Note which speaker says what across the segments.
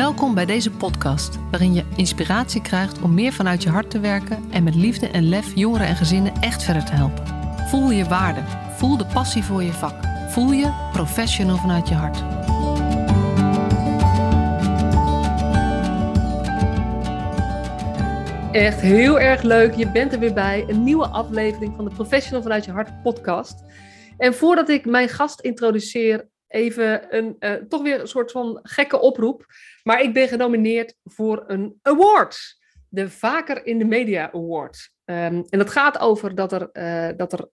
Speaker 1: Welkom bij deze podcast, waarin je inspiratie krijgt om meer vanuit je hart te werken en met liefde en lef jongeren en gezinnen echt verder te helpen. Voel je waarde, voel de passie voor je vak, voel je professional vanuit je hart. Echt heel erg leuk, je bent er weer bij. Een nieuwe aflevering van de Professional vanuit je hart podcast. En voordat ik mijn gast introduceer, even een, uh, toch weer een soort van gekke oproep. Maar ik ben genomineerd voor een award. De Vaker in de Media Award. Um, en dat gaat over dat er, uh, dat er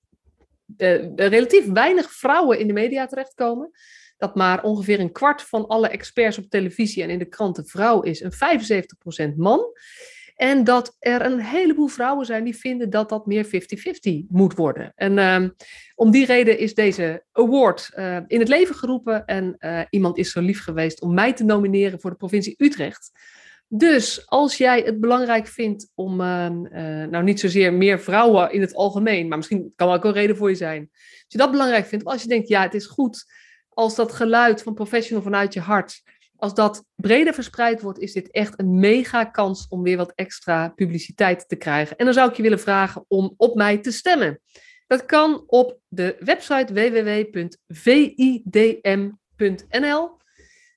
Speaker 1: uh, relatief weinig vrouwen in de media terechtkomen. Dat maar ongeveer een kwart van alle experts op televisie en in de kranten vrouw is en 75% man. En dat er een heleboel vrouwen zijn die vinden dat dat meer 50-50 moet worden. En uh, om die reden is deze award uh, in het leven geroepen. En uh, iemand is zo lief geweest om mij te nomineren voor de provincie Utrecht. Dus als jij het belangrijk vindt om, ehm, eh, nou niet zozeer meer vrouwen in het algemeen, maar misschien kan ook een reden voor je zijn. Als je dat belangrijk vindt, als je denkt, ja, het is goed als dat geluid van professional vanuit je hart als dat breder verspreid wordt, is dit echt een mega kans om weer wat extra publiciteit te krijgen. En dan zou ik je willen vragen om op mij te stemmen. Dat kan op de website www.vidm.nl.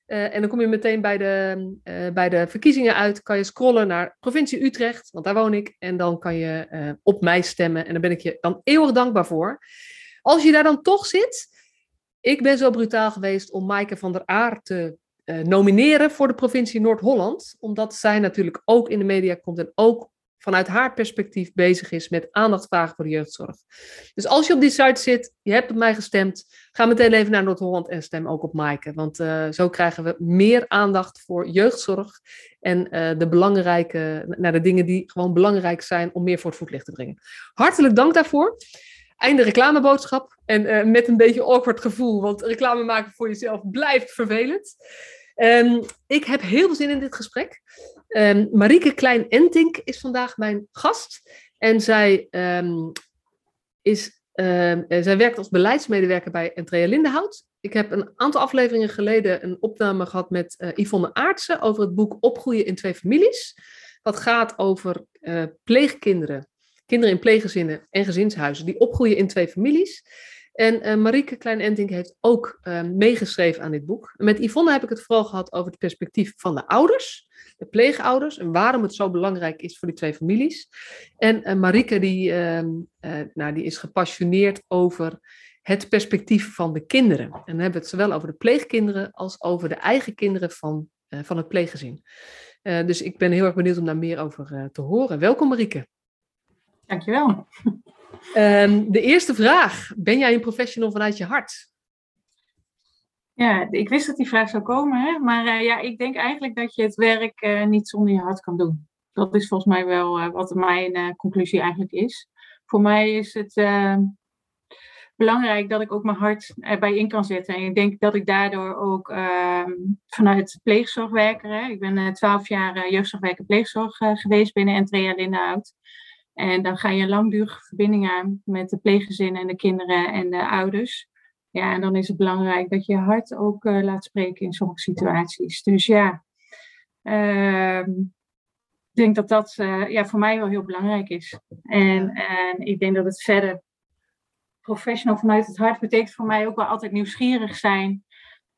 Speaker 1: Uh, en dan kom je meteen bij de, uh, bij de verkiezingen uit. Kan je scrollen naar provincie Utrecht, want daar woon ik. En dan kan je uh, op mij stemmen. En daar ben ik je dan eeuwig dankbaar voor. Als je daar dan toch zit. Ik ben zo brutaal geweest om Maaike van der Aar te nomineren voor de provincie Noord-Holland, omdat zij natuurlijk ook in de media komt en ook vanuit haar perspectief bezig is met aandacht vragen voor de jeugdzorg. Dus als je op die site zit, je hebt op mij gestemd, ga meteen even naar Noord-Holland en stem ook op Maaike. Want uh, zo krijgen we meer aandacht voor jeugdzorg en uh, de belangrijke, naar de dingen die gewoon belangrijk zijn om meer voor het voetlicht te brengen. Hartelijk dank daarvoor. Einde reclameboodschap. En met een beetje awkward gevoel, want reclame maken voor jezelf blijft vervelend. Um, ik heb heel veel zin in dit gesprek. Um, Marieke Klein-Entink is vandaag mijn gast. En zij, um, is, zij werkt als beleidsmedewerker bij Entrea Lindenhout. Ik heb een aantal afleveringen geleden een opname gehad met uh, Yvonne Aartsen over het boek Opgroeien in twee families. Dat gaat over uh, pleegkinderen, kinderen in pleeggezinnen en gezinshuizen die opgroeien in twee families. En uh, Marieke Klein-Entink heeft ook uh, meegeschreven aan dit boek. Met Yvonne heb ik het vooral gehad over het perspectief van de ouders, de pleegouders, en waarom het zo belangrijk is voor die twee families. En uh, Marieke die, ehm, nou, die is gepassioneerd over het perspectief van de kinderen. En dan hebben we het zowel over de pleegkinderen als over de eigen kinderen van, van het pleeggezin. dus ik ben heel erg benieuwd om daar meer over te horen. Welkom Marieke.
Speaker 2: Dankjewel.
Speaker 1: Um, de eerste vraag. Ben jij een professional vanuit je hart?
Speaker 2: Ja, ik wist dat die vraag zou komen. Hè? Maar uh, ja, ik denk eigenlijk dat je het werk uh, niet zonder je hart kan doen. Dat is volgens mij wel uh, wat mijn conclusie eigenlijk is. Voor mij is het belangrijk dat ik ook mijn hart erbij in kan zetten. En ik denk dat ik daardoor ook ehm, vanuit pleegzorgwerker... Hè, ik ben twaalf jaar jeugdzorgwerker pleegzorg geweest binnen Entrea Lindenhout... En dan ga je langdurige verbinding aan met de pleeggezinnen en de kinderen en de ouders. Ja, en dan is het belangrijk dat je hart ook uh, laat spreken in sommige situaties. Dus ja, uh, ik denk dat dat uh, ja, voor mij wel heel belangrijk is. En, en ik denk dat het verder professional vanuit het hart betekent voor mij ook wel altijd nieuwsgierig zijn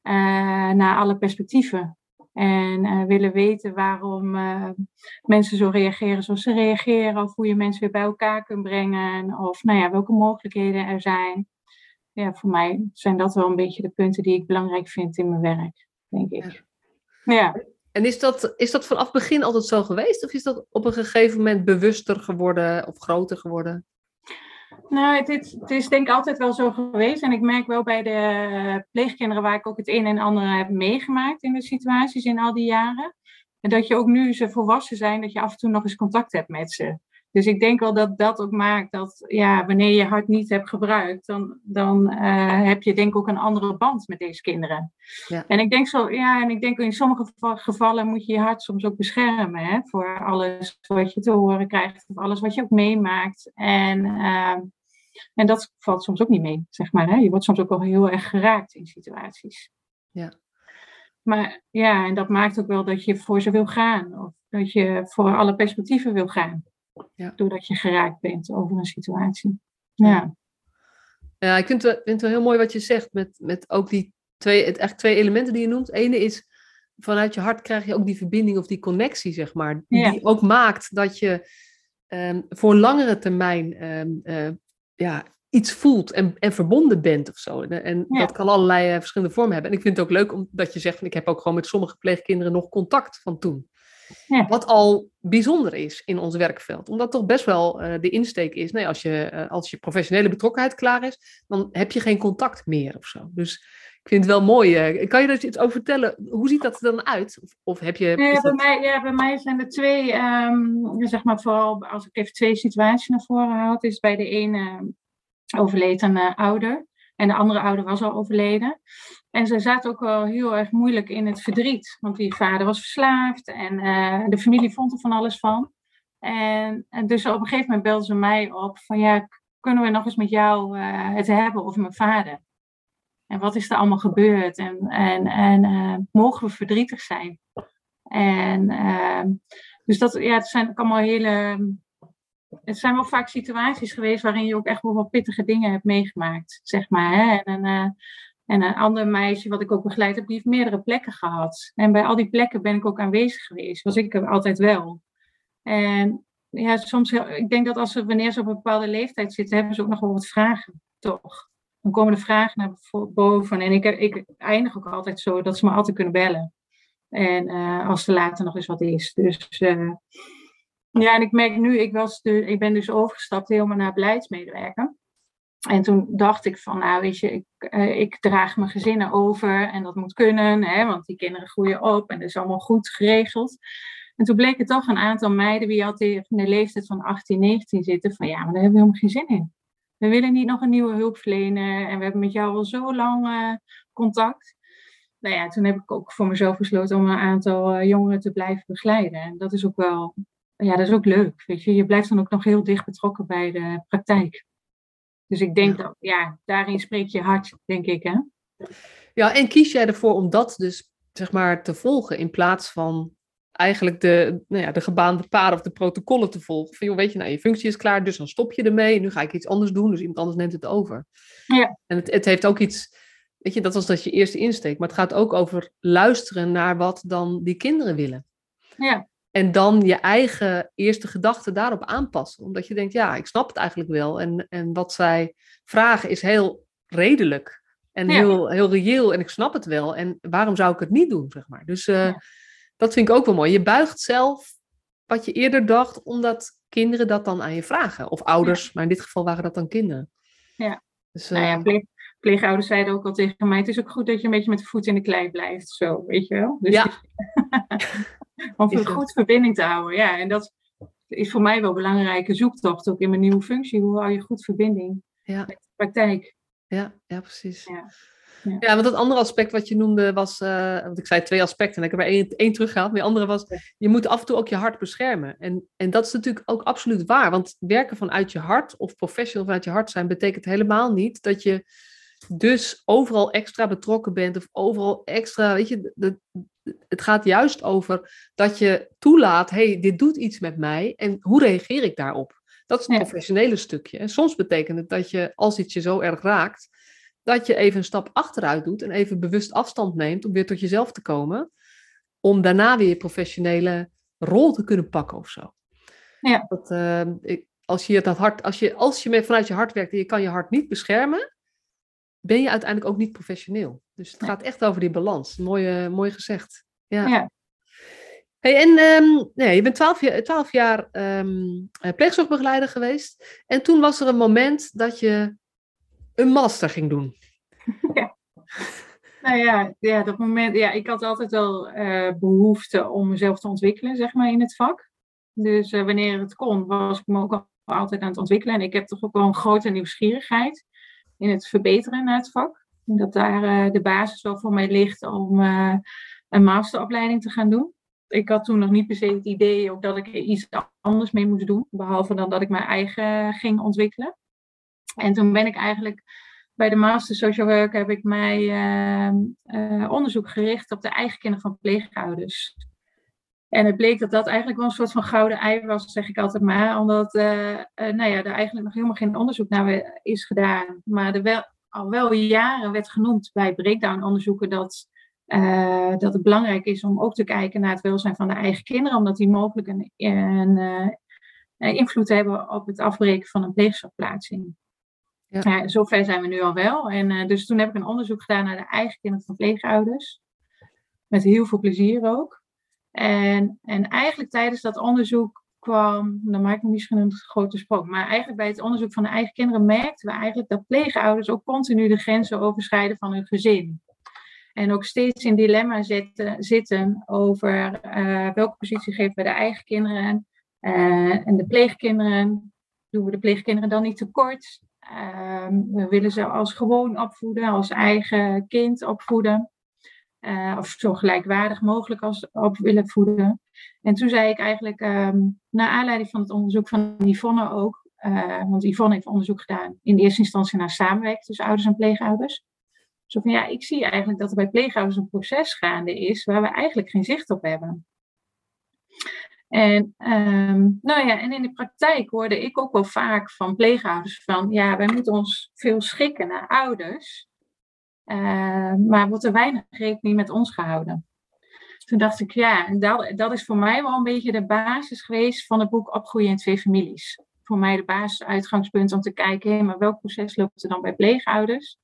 Speaker 2: eh, naar alle perspectieven. En uh, willen weten waarom uh, mensen zo reageren zoals ze reageren. Of hoe je mensen weer bij elkaar kunt brengen. Of nou ja, welke mogelijkheden er zijn. Ja, voor mij zijn dat wel een beetje de punten die ik belangrijk vind in mijn werk, denk ik. Ja.
Speaker 1: ja. En is dat, is dat vanaf begin altijd zo geweest? Of is dat op een gegeven moment bewuster geworden of groter geworden?
Speaker 2: Nou, het is, denk ik altijd wel zo geweest. En ik merk wel bij de pleegkinderen waar ik ook het een en ander heb meegemaakt in de situaties in al die jaren. En dat je ook nu ze volwassen zijn, dat je af en toe nog eens contact hebt met ze. Dus ik denk wel dat dat ook maakt dat ja, wanneer je hart niet hebt gebruikt, dan, dan uh, heb je denk ik ook een andere band met deze kinderen. Ja. En ik denk zo, ja, en ik denk in sommige gevallen moet je je hart soms ook beschermen hè, voor alles wat je te horen krijgt, of alles wat je ook meemaakt. En, uh, en dat valt soms ook niet mee, zeg maar. Hè. Je wordt soms ook wel heel erg geraakt in situaties.
Speaker 1: Ja.
Speaker 2: maar ja, en dat maakt ook wel dat je voor ze wil gaan. Of dat je voor alle perspectieven wil gaan. Ja. Doordat je geraakt bent over een situatie. Ja.
Speaker 1: Ja, ik vind het, vind het wel heel mooi wat je zegt met, met ook die twee, het, echt twee elementen die je noemt. Ene is, vanuit je hart krijg je ook die verbinding of die connectie, zeg maar. Die ook maakt dat je um, voor langere termijn um, uh, ja, iets voelt en, en verbonden bent of zo. En dat kan allerlei uh, verschillende vormen hebben. En ik vind het ook leuk omdat je zegt, van, ik heb ook gewoon met sommige pleegkinderen nog contact van toen. Ja. Wat al bijzonder is in ons werkveld. Omdat toch best wel uh, de insteek is, nee, als, je, uh, als je professionele betrokkenheid klaar is, dan heb je geen contact meer of zo. Dus ik vind het wel mooi. kan je er iets over vertellen? Hoe ziet dat er dan uit? Of, of heb je,
Speaker 2: ja, bij mij, ja, bij mij zijn er twee, um, zeg maar vooral als ik even twee situaties naar voren haal. is bij de ene overleed een ouder. En de andere ouder was al overleden. En ze zaten ook wel heel erg moeilijk in het verdriet. Want die vader was verslaafd en uh, de familie vond er van alles van. En, dus op een gegeven moment belden ze mij op van ja, kunnen we nog eens met jou uh, het hebben over mijn vader? En wat is er allemaal gebeurd? En, en, en uh, mogen we verdrietig zijn? En ehm, dus dat, ja, het zijn allemaal hele het zijn wel vaak situaties geweest waarin je ook echt wel pittige dingen hebt meegemaakt, zeg maar. Hè? En, en een ander meisje wat ik ook begeleid heb, die heeft meerdere plekken gehad. En bij al die plekken ben ik ook aanwezig geweest. Was ik er altijd wel. En ja, soms, ik denk dat als ze, wanneer ze op een bepaalde leeftijd zitten, hebben ze ook nog wel wat vragen, toch? Dan komen de vragen naar boven. En ik, ik eindig ook altijd zo dat ze me altijd kunnen bellen. En uh, als er later nog eens wat is. Dus uh, ja, en ik merk nu, ik, was de, ik ben dus overgestapt helemaal naar beleidsmedewerker. En toen dacht ik van, nou weet je, ik, uh, ik draag mijn gezinnen over en dat moet kunnen, hè, want die kinderen groeien op en dat is allemaal goed geregeld. En toen bleek er toch een aantal meiden die al in de leeftijd van 18, 19 zitten, van ja, maar daar hebben we helemaal geen zin in. We willen niet nog een nieuwe hulp verlenen en we hebben met jou al zo lang uh, contact. Nou ja, toen heb ik ook voor mezelf besloten om een aantal uh, jongeren te blijven begeleiden. En dat is ook wel ja, dat is ook leuk. Weet je, je blijft dan ook nog heel dicht betrokken bij de praktijk. Dus ik denk dat, ja, daarin spreekt je hart, denk ik, hè?
Speaker 1: Ja, en kies jij ervoor om dat dus, zeg maar, te volgen in plaats van eigenlijk de, nou ja, de gebaande paden of de protocollen te volgen. Van, joh, weet je, nou, je functie is klaar, dus dan stop je ermee. Nu ga ik iets anders doen, dus iemand anders neemt het over.
Speaker 2: Ja.
Speaker 1: En het, het heeft ook iets, weet je, dat was dat je eerste insteek. Maar het gaat ook over luisteren naar wat dan die kinderen willen.
Speaker 2: Ja.
Speaker 1: En dan je eigen eerste gedachten daarop aanpassen. Omdat je denkt, ja, ik snap het eigenlijk wel. En, en wat zij vragen is heel redelijk. En heel, heel reëel. En ik snap het wel. En waarom zou ik het niet doen, zeg maar. Dus uh, dat vind ik ook wel mooi. Je buigt zelf wat je eerder dacht, omdat kinderen dat dan aan je vragen. Of ouders, maar in dit geval waren dat dan kinderen.
Speaker 2: Ja. Dus, uh, nou ja, pleeg, pleegouders zeiden ook al tegen mij, het is ook goed dat je een beetje met de voet in de klei blijft. Zo, weet je wel. Dus
Speaker 1: ja.
Speaker 2: Om een goed verbinding te houden. Ja, en dat is voor mij wel een belangrijke zoektocht ook in mijn nieuwe functie. Hoe hou je goed verbinding
Speaker 1: ja.
Speaker 2: met de praktijk?
Speaker 1: Ja, ja precies. Ja. Ja. ja, want dat andere aspect wat je noemde was, uh, want ik zei twee aspecten en ik heb er één, één teruggehaald. Maar de andere was, je moet af en toe ook je hart beschermen. En, en dat is natuurlijk ook absoluut waar. Want werken vanuit je hart of professional vanuit je hart zijn, betekent helemaal niet dat je dus overal extra betrokken bent of overal extra, weet je, de, het gaat juist over dat je toelaat, hey, dit doet iets met mij en hoe reageer ik daarop? Dat is het professionele stukje. En soms betekent het dat je, als iets je zo erg raakt, dat je even een stap achteruit doet en even bewust afstand neemt om weer tot jezelf te komen, om daarna weer je professionele rol te kunnen pakken of zo.
Speaker 2: Ja.
Speaker 1: Dat, uh, ik, als je dat hart, als je, als je met, vanuit je hart werkt en je kan je hart niet beschermen, ben je uiteindelijk ook niet professioneel. Dus het gaat echt over die balans. Mooi, mooi gezegd. Ja.
Speaker 2: ja.
Speaker 1: Hey, en um, nee, je bent twaalf jaar, 12 jaar um, pleegzorgbegeleider geweest. En toen was er een moment dat je een master ging doen.
Speaker 2: Ja. Nou ja, ja, dat moment, ja, ik had altijd wel uh, behoefte om mezelf te ontwikkelen, zeg maar, in het vak. Dus uh, wanneer het kon, was ik me ook altijd aan het ontwikkelen. En ik heb toch ook wel een grote nieuwsgierigheid in het verbeteren naar het vak. En dat daar uh, de basis wel voor mij ligt om uh, een masteropleiding te gaan doen. Ik had toen nog niet per se het idee ook dat ik er iets anders mee moest doen. Behalve dan dat ik mijn eigen ging ontwikkelen. En toen ben ik eigenlijk bij de Master Social Work heb ik mij uh, onderzoek gericht op de eigen kinderen van pleegouders. En het bleek dat dat eigenlijk wel een soort van gouden ei was, zeg ik altijd maar. Omdat nou ja, er eigenlijk nog helemaal geen onderzoek naar is gedaan. Maar er wel, al wel jaren werd genoemd bij breakdown-onderzoeken dat, uh, dat het belangrijk is om ook te kijken naar het welzijn van de eigen kinderen. Omdat die mogelijk een, een invloed hebben op het afbreken van een pleegzorgplaatsing. Ja. Ja, zover zijn we nu al wel. En dus toen heb ik een onderzoek gedaan naar de eigen kinderen van pleegouders. Met heel veel plezier ook. En, en eigenlijk tijdens dat onderzoek kwam, dan maak ik misschien een grote sprong, maar eigenlijk bij het onderzoek van de eigen kinderen merkten we eigenlijk dat pleegouders ook continu de grenzen overschrijden van hun gezin. En ook steeds in dilemma zitten, zitten over uh, welke positie geven we de eigen kinderen uh, en de pleegkinderen. Doen we de pleegkinderen dan niet tekort? Uh, we willen ze als gewoon opvoeden, als eigen kind opvoeden. Uh, of zo gelijkwaardig mogelijk als op willen voeden. En toen zei ik eigenlijk, um, naar aanleiding van het onderzoek van Yvonne ook, uh, want Yvonne heeft onderzoek gedaan in eerste instantie naar samenwerking tussen ouders en pleegouders. Zo van ja, ik zie eigenlijk dat er bij pleegouders een proces gaande is waar we eigenlijk geen zicht op hebben. En, um, nou ja, en in de praktijk hoorde ik ook wel vaak van pleegouders van ja, wij moeten ons veel schikken naar ouders. Uh, maar wordt er weinig rekening met ons gehouden. Toen dacht ik, ja, dat, dat is voor mij wel een beetje de basis geweest van het boek Opgroeien in twee families. Voor mij de basisuitgangspunt om te kijken, hé, maar welk proces loopt er dan bij pleegouders?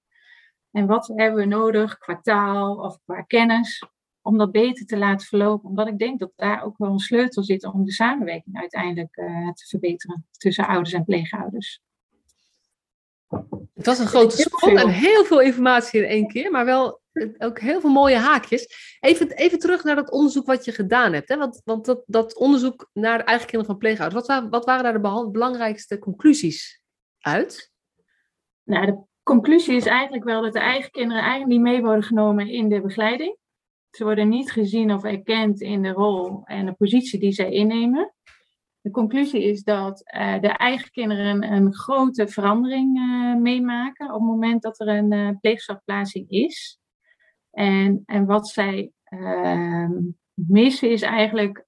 Speaker 2: En wat hebben we nodig qua taal of qua kennis om dat beter te laten verlopen? Omdat ik denk dat daar ook wel een sleutel zit om de samenwerking uiteindelijk uh, te verbeteren tussen ouders en pleegouders.
Speaker 1: Het was een grote sprong en heel veel informatie in één keer, maar wel ook heel veel mooie haakjes. Even, even terug naar dat onderzoek wat je gedaan hebt. Hè? Want, want dat, dat onderzoek naar de eigen kinderen van pleegouders, wat, wat waren daar de belangrijkste conclusies uit?
Speaker 2: Nou, de conclusie is eigenlijk wel dat de eigen kinderen eigenlijk niet mee worden genomen in de begeleiding. Ze worden niet gezien of erkend in de rol en de positie die zij innemen. De conclusie is dat uh, de eigen kinderen een grote verandering uh, meemaken op het moment dat er een uh, pleegzorgplaatsing is. En, en wat zij ehm, missen is eigenlijk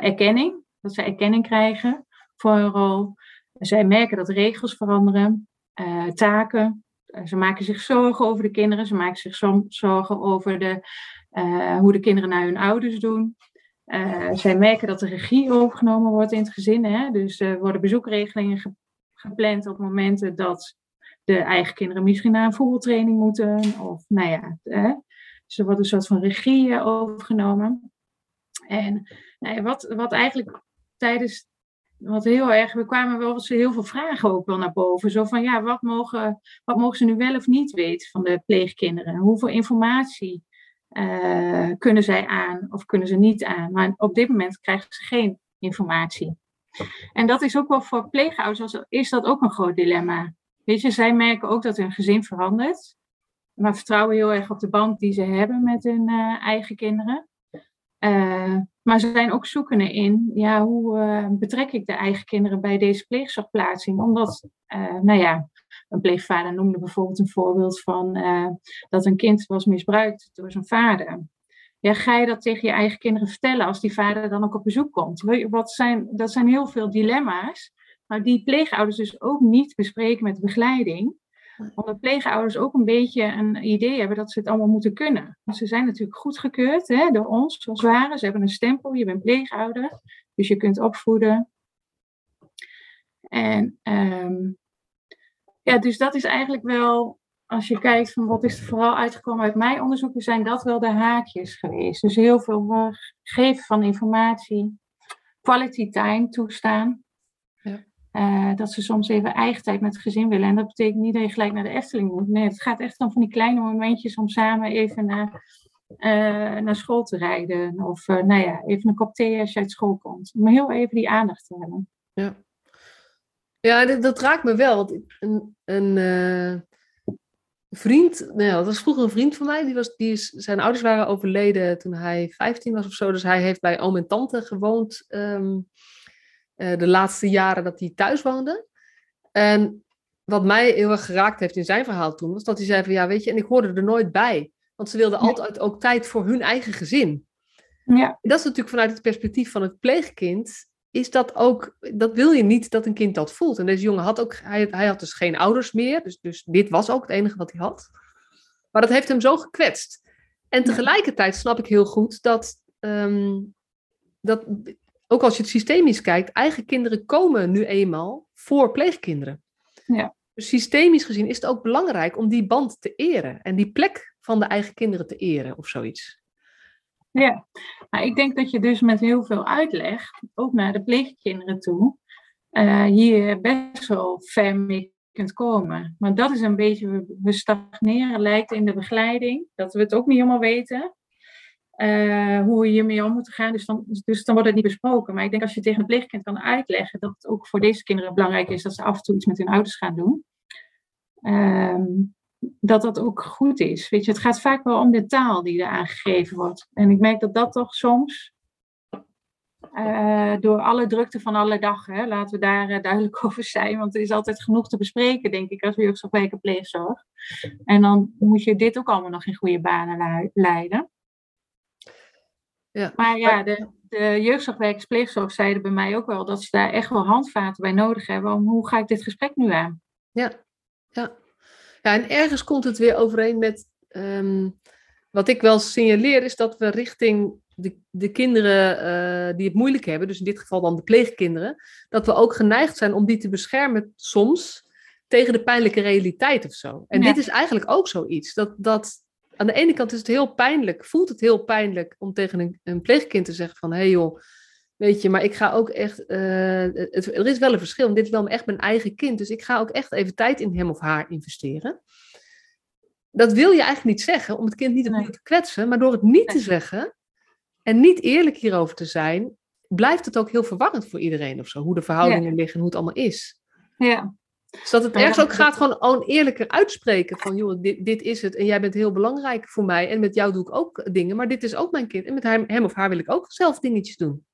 Speaker 2: erkenning. Dat ze erkenning krijgen voor hun rol. Zij merken dat regels veranderen, taken. ze maken zich zorgen over de kinderen. Ze maken zich zorgen over de, hoe de kinderen naar hun ouders doen. Uh, zij merken dat de regie overgenomen wordt in het gezin. Hè? Dus worden bezoekregelingen gepland op momenten dat de eigen kinderen misschien naar een voetbaltraining moeten. Of nou ja, hè? dus er wordt een soort van regie eh, overgenomen. En nou wat, wat eigenlijk tijdens, wat heel erg, we kwamen wel heel veel vragen ook wel naar boven. Zo van ja, wat mogen, wat mogen ze nu wel of niet weten van de pleegkinderen? Hoeveel informatie uh, kunnen zij aan of kunnen ze niet aan? Maar op dit moment krijgen ze geen informatie. En dat is ook wel voor pleegouders, is dat ook een groot dilemma. Weet je, zij merken ook dat hun gezin verandert, maar vertrouwen heel erg op de band die ze hebben met hun uh, eigen kinderen. Uh, maar ze zijn ook zoekende in, ja, hoe betrek ik de eigen kinderen bij deze pleegzorgplaatsing? Omdat, nou ja, een pleegvader noemde bijvoorbeeld een voorbeeld van uh, dat een kind was misbruikt door zijn vader. Ja, ga je dat tegen je eigen kinderen vertellen als die vader dan ook op bezoek komt? Wat zijn, dat zijn heel veel dilemma's, maar die pleegouders dus ook niet bespreken met de begeleiding. Omdat pleegouders ook een beetje een idee hebben dat ze het allemaal moeten kunnen. Want ze zijn natuurlijk goedgekeurd hè, door ons, zoals ware. Ze hebben een stempel, je bent pleegouder, dus je kunt opvoeden. En um, ja, dus dat is eigenlijk wel, als je kijkt van wat is er vooral uitgekomen uit mijn onderzoeken, zijn dat wel de haakjes geweest. Dus heel veel geven van informatie, quality time toestaan. Ja. Uh, dat ze soms even eigen tijd met het gezin willen. En dat betekent niet dat je gelijk naar de Efteling moet. Nee, het gaat echt om van die kleine momentjes om samen even naar, uh, naar school te rijden. Of uh, nou ja, even een kop thee als je uit school komt. Om heel even die aandacht te hebben.
Speaker 1: Ja. Ja, dat, dat raakt me wel. Want een, een uh, vriend, nou ja, dat was vroeger een vriend van mij. Die was, die is, zijn ouders waren overleden toen hij 15 was of zo. Dus hij heeft bij oom en tante gewoond um, uh, de laatste jaren dat hij thuis woonde. En wat mij heel erg geraakt heeft in zijn verhaal toen, was dat hij zei van ja, weet je, en ik hoorde er nooit bij. Want ze wilden altijd ook tijd voor hun eigen gezin.
Speaker 2: Ja.
Speaker 1: Dat is natuurlijk vanuit het perspectief van het pleegkind, is dat ook, dat wil je niet dat een kind dat voelt. En deze jongen had ook, hij, hij had dus geen ouders meer, dus, dus dit was ook het enige wat hij had. Maar dat heeft hem zo gekwetst. En tegelijkertijd snap ik heel goed dat, ehm, dat ook als je het systemisch kijkt, eigen kinderen komen nu eenmaal voor pleegkinderen.
Speaker 2: Ja.
Speaker 1: Dus systemisch gezien is het ook belangrijk om die band te eren en die plek van de eigen kinderen te eren of zoiets.
Speaker 2: Ja, maar ik denk dat je dus met heel veel uitleg, ook naar de pleegkinderen toe, uh, hier best wel ver mee kunt komen. Maar dat is een beetje, we stagneren lijkt in de begeleiding, dat we het ook niet helemaal weten. Uh, hoe we hiermee om moeten gaan. Dus dan, dus dan wordt het niet besproken. Maar ik denk als je tegen een pleegkind kan uitleggen dat het ook voor deze kinderen belangrijk is dat ze af en toe iets met hun ouders gaan doen. Uh, dat dat ook goed is. Weet je, het gaat vaak wel om de taal die er aangegeven wordt. En ik merk dat dat toch soms, uh, door alle drukte van alle dag, hè, laten we daar uh, duidelijk over zijn, want er is altijd genoeg te bespreken, denk ik, als jeugdzorgwerker pleegzorg. En dan moet je dit ook allemaal nog in goede banen leiden.
Speaker 1: Ja.
Speaker 2: Maar ja, de, de jeugdzorgwerkers pleegzorg zeiden bij mij ook wel dat ze daar echt wel handvaten bij nodig hebben om hoe ga ik dit gesprek nu aan.
Speaker 1: Ja, ja. Ja en ergens komt het weer overeen met um, wat ik wel signaleer is dat we richting de, de kinderen uh, die het moeilijk hebben, dus in dit geval dan de pleegkinderen, dat we ook geneigd zijn om die te beschermen soms tegen de pijnlijke realiteit of zo. En ja. dit is eigenlijk ook zoiets. Dat, dat aan de ene kant is het heel pijnlijk, voelt het heel pijnlijk om tegen een, een pleegkind te zeggen van, hé hey joh, weet je, maar ik ga ook echt, uh, het, er is wel een verschil, want dit is wel echt mijn eigen kind, dus ik ga ook echt even tijd in hem of haar investeren. Dat wil je eigenlijk niet zeggen, om het kind niet opnieuw nee. te kwetsen, maar door het niet te zeggen en niet eerlijk hierover te zijn, blijft het ook heel verwarrend voor iedereen of zo, hoe de verhoudingen ja. liggen en hoe het allemaal is.
Speaker 2: Ja,
Speaker 1: dus dat het ergens ook gaat gewoon, gewoon eerlijker uitspreken van, joh, dit, dit is het en jij bent heel belangrijk voor mij en met jou doe ik ook dingen, maar dit is ook mijn kind en met hem, hem of haar wil ik ook zelf dingetjes doen.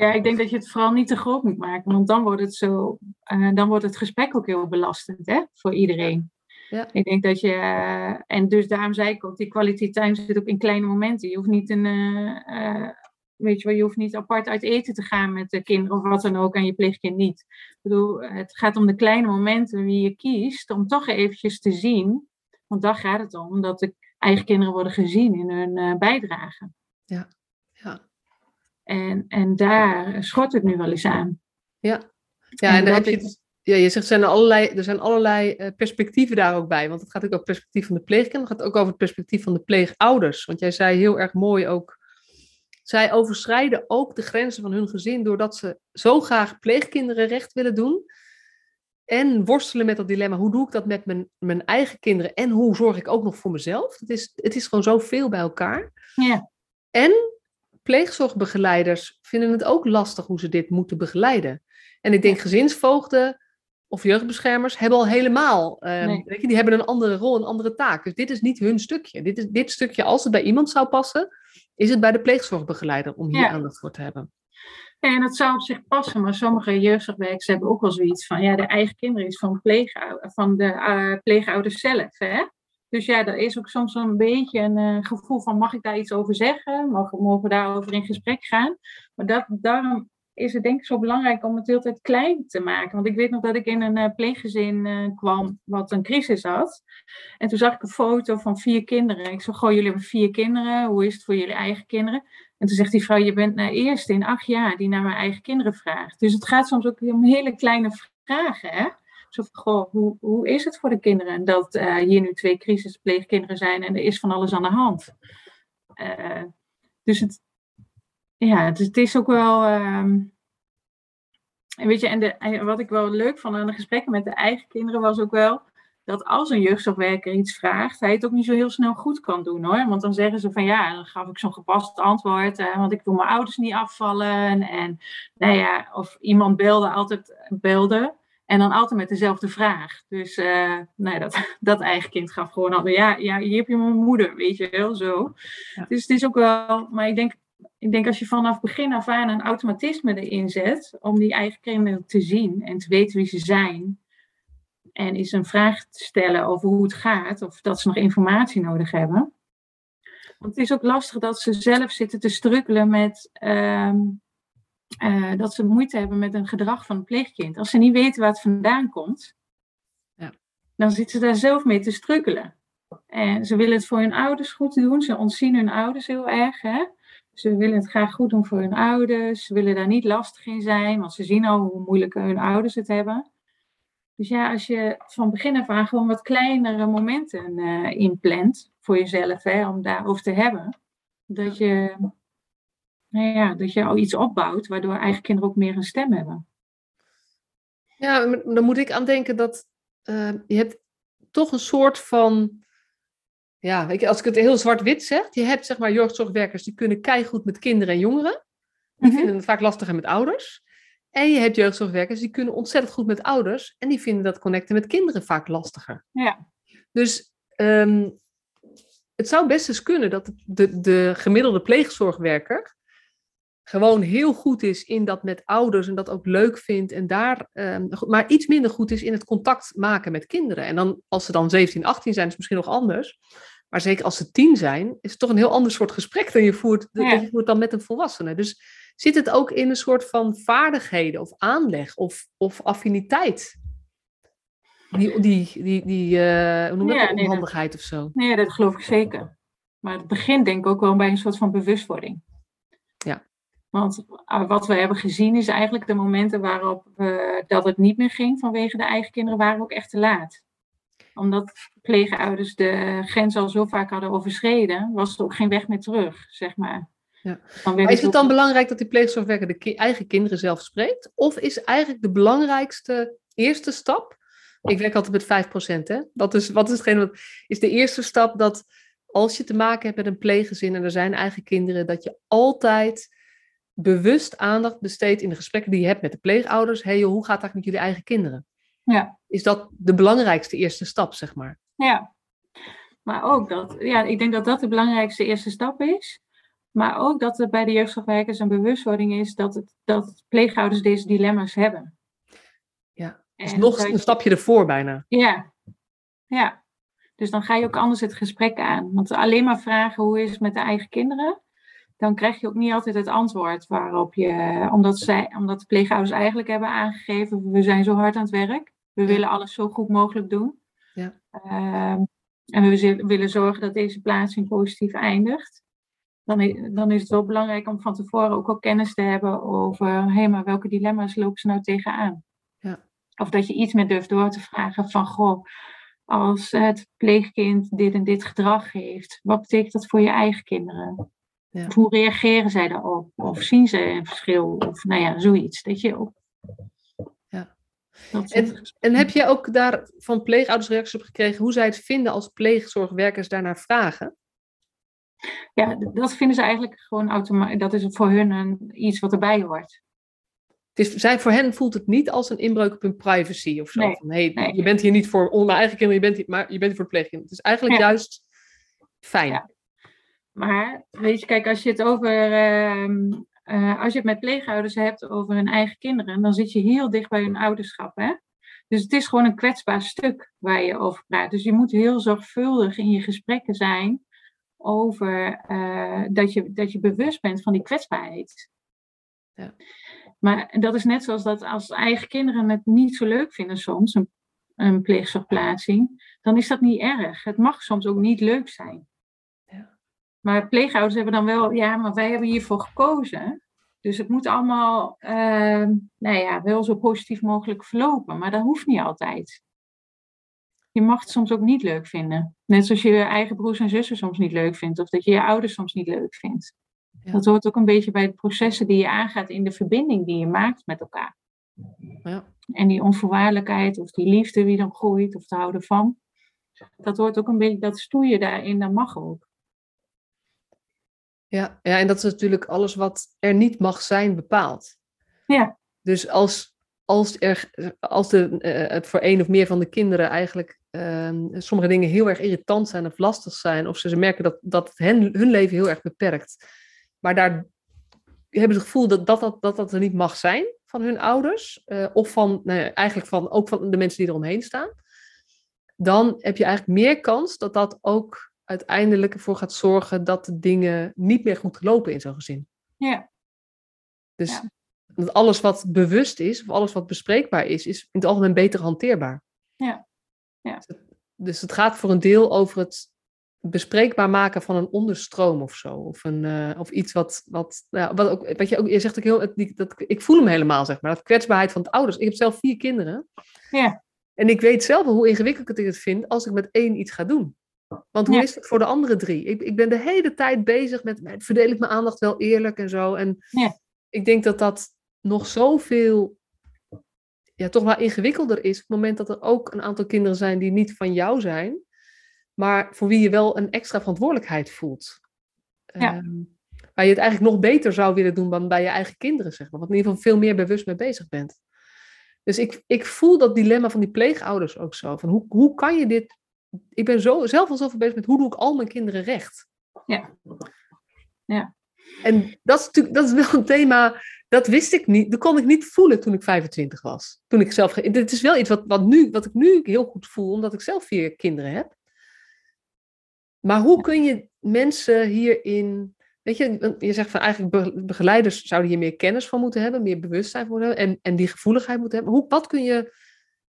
Speaker 2: Ja, ik denk dat je het vooral niet te groot moet maken, want dan wordt het zo, uh, dan wordt het gesprek ook heel belastend, hè, voor iedereen.
Speaker 1: Ja.
Speaker 2: Ik denk dat je, uh, en dus daarom zei ik ook, die kwaliteit time zit ook in kleine momenten. Je hoeft niet een, uh, weet je wel, je hoeft niet apart uit eten te gaan met de kinderen of wat dan ook en je pleegkind niet. Ik bedoel, het gaat om de kleine momenten wie je kiest om toch eventjes te zien, want daar gaat het om, dat de eigen kinderen worden gezien in hun bijdrage.
Speaker 1: Ja, ja.
Speaker 2: En, en daar schort het nu wel eens aan.
Speaker 1: Ja, ja en, en dan heb je het, ja, je zegt, zijn er, allerlei, er zijn allerlei uh, perspectieven daar ook bij. Want het gaat ook over het perspectief van de pleegkinderen. Het gaat ook over het perspectief van de pleegouders. Want jij zei heel erg mooi ook zij overschrijden ook de grenzen van hun gezin doordat ze zo graag pleegkinderen recht willen doen. En worstelen met dat dilemma, hoe doe ik dat met mijn, mijn eigen kinderen en hoe zorg ik ook nog voor mezelf? Het is, het is gewoon zoveel bij elkaar.
Speaker 2: Ja.
Speaker 1: En pleegzorgbegeleiders vinden het ook lastig hoe ze dit moeten begeleiden. En ik denk gezinsvoogden of jeugdbeschermers hebben al helemaal, um, nee. weet je, die hebben een andere rol, een andere taak. Dus dit is niet hun stukje. Dit, is, dit stukje, als het bij iemand zou passen, is het bij de pleegzorgbegeleider om hier ja. aandacht voor te hebben.
Speaker 2: Ja, en dat zou op zich passen, maar sommige jeugdzorgwerkers hebben ook wel zoiets van, ja, de eigen kinderen is van, van de uh, pleegouders zelf. Hè? Dus ja, er is ook soms een beetje een uh, gevoel van, mag ik daar iets over zeggen? Mogen, we daarover in gesprek gaan? Maar dat, daarom is het denk ik zo belangrijk om het heel tijd klein te maken. Want ik weet nog dat ik in een uh, pleeggezin uh, kwam wat een crisis had. En toen zag ik een foto van vier kinderen. Ik zei, goh, jullie hebben vier kinderen. Hoe is het voor jullie eigen kinderen? En toen zegt die vrouw, je bent de eerste in acht jaar die naar mijn eigen kinderen vraagt. Dus het gaat soms ook om hele kleine vragen, hè? Zo hoe, hoe is het voor de kinderen dat uh, hier nu twee crisispleegkinderen zijn en er is van alles aan de hand? dus het, ja, het, het, is ook wel. Um, en weet je, en de, wat ik wel leuk vond aan de gesprekken met de eigen kinderen was ook wel dat als een jeugdzorgwerker iets vraagt, hij het ook niet zo heel snel goed kan doen hoor. Want dan zeggen ze van ja, dan gaf ik zo'n gepast antwoord, eh, want ik wil mijn ouders niet afvallen. En nou ja, of iemand belde altijd belde. En dan altijd met dezelfde vraag. Dus uh, nou ja, dat, dat eigen kind gaf gewoon altijd, ja, ja, hier heb je mijn moeder, weet je wel, zo. Ja. Dus het is ook wel, maar ik denk, ik denk als je vanaf begin af aan een automatisme erin zet, om die eigen kinderen te zien en te weten wie ze zijn, en is een vraag te stellen over hoe het gaat of dat ze nog informatie nodig hebben. Want het is ook lastig dat ze zelf zitten te strukkelen met ehm, eh, dat ze moeite hebben met een gedrag van een pleegkind. Als ze niet weten waar het vandaan komt, ja. dan zitten ze daar zelf mee te strukkelen. En ze willen het voor hun ouders goed doen. Ze ontzien hun ouders heel erg. Hè? Ze willen het graag goed doen voor hun ouders. Ze willen daar niet lastig in zijn, want ze zien al hoe moeilijk hun ouders het hebben. Dus ja, als je van begin af aan gewoon wat kleinere momenten uh, inplant voor jezelf, hè, om daarover te hebben, dat je, nou ja, dat je al iets opbouwt waardoor eigen kinderen ook meer een stem hebben.
Speaker 1: Ja, dan moet ik aan denken dat uh, je hebt toch een soort van ja, weet je, als ik het heel zwart-wit zeg, je hebt zeg maar jeugdzorgwerkers die kunnen keihard met kinderen en jongeren. Die mhm. vinden het vaak lastiger met ouders. En je hebt jeugdzorgwerkers die kunnen ontzettend goed met ouders. En die vinden dat connecten met kinderen vaak lastiger.
Speaker 2: Ja.
Speaker 1: Dus um, het zou best eens kunnen dat de, de gemiddelde pleegzorgwerker gewoon heel goed is in dat met ouders en dat ook leuk vindt en daar, um, maar iets minder goed is in het contact maken met kinderen. En dan, als ze dan 17, 18 zijn, is het misschien nog anders. Maar zeker als ze tien zijn, is het toch een heel ander soort gesprek dan je voert, ja. je voert dan met een volwassene. Dus zit het ook in een soort van vaardigheden of aanleg of, of affiniteit? Die, die, die, die uh, hoe noem je ja, dat? Onhandigheid of zo.
Speaker 2: Nee, dat geloof ik zeker. Maar het begint denk ik ook wel bij een soort van bewustwording.
Speaker 1: Ja.
Speaker 2: Want uh, wat we hebben gezien is eigenlijk de momenten waarop we, dat het niet meer ging vanwege de eigen kinderen, waren ook echt te laat omdat pleegouders de grens al zo vaak hadden overschreden, was er ook geen weg meer terug, zeg maar.
Speaker 1: Ja. Maar is het dan belangrijk dat die pleegzorgwerker de eigen kinderen zelf spreekt? Of is eigenlijk de belangrijkste eerste stap? Ik werk altijd met 5%, hè? Dat is, wat is hetgeen wat is de eerste stap dat als je te maken hebt met een pleeggezin en er zijn eigen kinderen, dat je altijd bewust aandacht besteedt in de gesprekken die je hebt met de pleegouders. Hé hey hoe gaat dat met jullie eigen kinderen?
Speaker 2: Ja.
Speaker 1: Is dat de belangrijkste eerste stap, zeg maar?
Speaker 2: Ja, maar ook dat, ja, ik denk dat dat de belangrijkste eerste stap is. Maar ook dat er bij de jeugdzorgwerkers een bewustwording is dat, het, dat pleegouders deze dilemma's hebben.
Speaker 1: Ja, dus nog een stapje ervoor bijna.
Speaker 2: Ja, ja. Dus dan ga je ook anders het gesprek aan. Want alleen maar vragen hoe is het met de eigen kinderen, dan krijg je ook niet altijd het antwoord waarop je, omdat, zij, omdat de pleegouders eigenlijk hebben aangegeven, we zijn zo hard aan het werk, we willen alles zo goed mogelijk doen.
Speaker 1: Ja.
Speaker 2: Ehm, en we willen zorgen dat deze plaatsing positief eindigt. Dan is, dan is het wel belangrijk om van tevoren ook al kennis te hebben over, hé, hey, maar welke dilemma's lopen ze nou tegenaan?
Speaker 1: Ja.
Speaker 2: Of dat je iets meer durft door te vragen van, goh, als het pleegkind dit en dit gedrag heeft, wat betekent dat voor je eigen kinderen? Ja. Hoe reageren zij daarop? Of zien ze een verschil? Of nou ja, zoiets. Dat je
Speaker 1: Ja. En, en heb je ook daar van pleegouders reacties op gekregen hoe zij het vinden als pleegzorgwerkers daarnaar vragen?
Speaker 2: Ja, dat vinden ze eigenlijk gewoon automatisch. Dat is voor hun een, iets wat erbij hoort.
Speaker 1: Het is, zij, voor hen voelt het niet als een inbreuk op hun privacy of zo. Nee, van, hey, Je bent hier niet voor mijn eigen kinderen, je bent hier, maar je bent hier voor het pleegkind. Het is eigenlijk juist fijn. Ja.
Speaker 2: Maar weet je, kijk, als je het over. Ehm, eh, als je het met pleegouders hebt over hun eigen kinderen, dan zit je heel dicht bij hun ouderschap. Hè? Dus het is gewoon een kwetsbaar stuk waar je over praat. Dus je moet heel zorgvuldig in je gesprekken zijn over uh, dat, je, dat je bewust bent van die kwetsbaarheid.
Speaker 1: Ja.
Speaker 2: Maar dat is net zoals dat als eigen kinderen het niet zo leuk vinden soms, een, een pleegzorgplaatsing, dan is dat niet erg. Het mag soms ook niet leuk zijn. Maar pleegouders hebben dan wel, ja, maar wij hebben hiervoor gekozen. Dus het moet allemaal, uh, nou ja, wel zo positief mogelijk verlopen. Maar dat hoeft niet altijd. Je mag het soms ook niet leuk vinden. Net zoals je je eigen broers en zussen soms niet leuk vindt. Of dat je je ouders soms niet leuk vindt. Dat hoort ook een beetje bij de processen die je aangaat in de verbinding die je maakt met elkaar.
Speaker 1: Ja.
Speaker 2: En die onvoorwaardelijkheid of die liefde die dan groeit of te houden van. Dat hoort ook een beetje, dat stoeien daarin, dat mag ook.
Speaker 1: Ja, ja, en dat is natuurlijk alles wat er niet mag zijn bepaald.
Speaker 2: Ja.
Speaker 1: Dus als, als, er, als de, uh, het voor één of meer van de kinderen eigenlijk uh, sommige dingen heel erg irritant zijn of lastig zijn, of ze, ze merken dat, dat het hen, hun leven heel erg beperkt, maar daar hebben ze het gevoel dat dat, dat, dat dat er niet mag zijn van hun ouders, eh, of van, nou ja, eigenlijk van, ook van de mensen die eromheen staan, dan heb je eigenlijk meer kans dat dat ook uiteindelijk ervoor gaat zorgen dat de dingen niet meer goed lopen in zo'n gezin.
Speaker 2: Ja.
Speaker 1: Dus
Speaker 2: Ja.
Speaker 1: dat alles wat bewust is, of alles wat bespreekbaar is, is in het algemeen beter hanteerbaar.
Speaker 2: Ja. Ja.
Speaker 1: Dus het- Dus gaat voor een deel over het bespreekbaar maken van een onderstroom of zo. Of, een, eh, of iets wat, wat, nou, wat ook, wat je ook, je zegt ook heel, die- dat, ik voel hem helemaal, zeg maar. Dat kwetsbaarheid van het ouders. Ik heb zelf vier kinderen.
Speaker 2: Ja.
Speaker 1: En ik weet zelf wel hoe ingewikkeld ik het vind als ik met één iets ga doen. Want hoe
Speaker 2: Ja.
Speaker 1: is het voor de andere drie? Ik, ik ben de hele tijd bezig met, met, verdeel ik mijn aandacht wel eerlijk en zo. En
Speaker 2: Ja.
Speaker 1: ik denk dat dat nog zoveel, ja, toch wel ingewikkelder is. Op het moment dat er ook een aantal kinderen zijn die niet van jou zijn, maar voor wie je wel een extra verantwoordelijkheid voelt.
Speaker 2: Ja.
Speaker 1: Ehm, waar je het eigenlijk nog beter zou willen doen dan bij je eigen kinderen, zeg maar. Wat in ieder geval veel meer bewust mee bezig bent. Dus ik, ik voel dat dilemma van die pleegouders ook zo. Van hoe, hoe kan je dit... Ik ben zo, zelf al zoveel bezig met hoe doe ik al mijn kinderen recht.
Speaker 2: Ja. Ja.
Speaker 1: En dat is natuurlijk dat is wel een thema, dat wist ik niet. Dat kon ik niet voelen toen ik 25 was. Toen ik zelf... Dit is wel iets wat, wat, nu, wat ik nu heel goed voel, omdat ik zelf vier kinderen heb. Maar hoe kun je mensen hierin... Weet je, je zegt van eigenlijk be- begeleiders zouden hier meer kennis van moeten hebben, meer bewustzijn voor hebben en, en die gevoeligheid moeten hebben. Hoe, wat kun je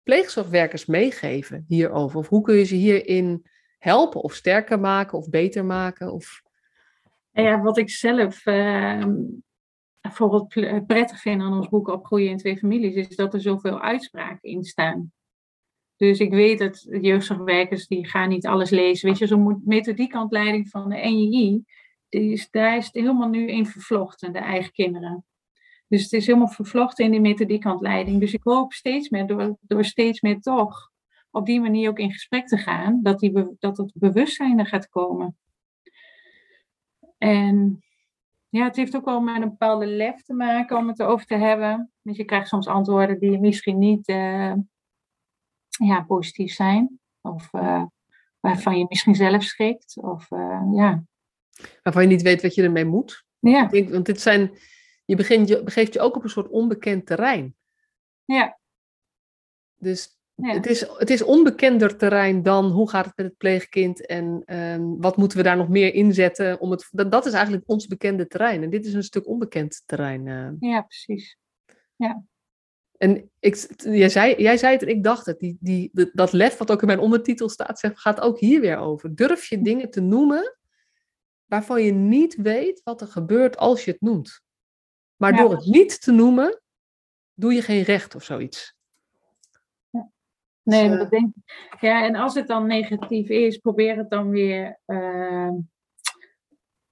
Speaker 1: pleegzorgwerkers meegeven hierover? Of hoe kun je ze hierin helpen of sterker maken of beter maken? Of...
Speaker 2: En ja, wat ik zelf ehm, bijvoorbeeld prettig vind aan ons boek Opgroeien in twee families, is dat er zoveel uitspraken in staan. Dus ik weet dat jeugdzorgwerkers die gaan niet alles lezen. Weet je, zo'n methodiekhandleiding van de NJI, die is, daar is het helemaal nu in vervlochten, de eigen kinderen. Dus het is helemaal vervlochten in die methodiekhandleiding. Dus ik hoop steeds meer, door, door steeds meer toch op die manier ook in gesprek te gaan, dat, die, dat het bewustzijn er gaat komen. En ja, het heeft ook wel met een bepaalde lef te maken om het erover te hebben. Want je krijgt soms antwoorden die misschien niet eh, ja, positief zijn. Of eh, waarvan je misschien zelf schrikt. Of eh, ja.
Speaker 1: Waarvan je niet weet wat je ermee moet.
Speaker 2: Ja,
Speaker 1: Ik denk, want dit zijn, je, begint, je begeeft je ook op een soort onbekend terrein.
Speaker 2: ja,
Speaker 1: Dus
Speaker 2: ja.
Speaker 1: het, is, het is onbekender terrein dan hoe gaat het met het pleegkind en ehm, wat moeten we daar nog meer inzetten. Om het, dat, dat is eigenlijk ons bekende terrein. En dit is een stuk onbekend terrein. eh.
Speaker 2: ja, precies.
Speaker 1: En ik, jij, zei, jij zei het en ik dacht het. Die, die, dat- lef wat ook in mijn ondertitel staat, zegt, gaat ook hier weer over. Durf je dingen te noemen waarvan je niet weet wat er gebeurt als je het noemt. Maar
Speaker 2: Ja.
Speaker 1: door het niet te noemen, doe je geen recht of zoiets.
Speaker 2: Nee,
Speaker 1: Dus,
Speaker 2: maar
Speaker 1: eh,
Speaker 2: dat denk ik. Ja, en als het dan negatief is, probeer het dan weer. eh,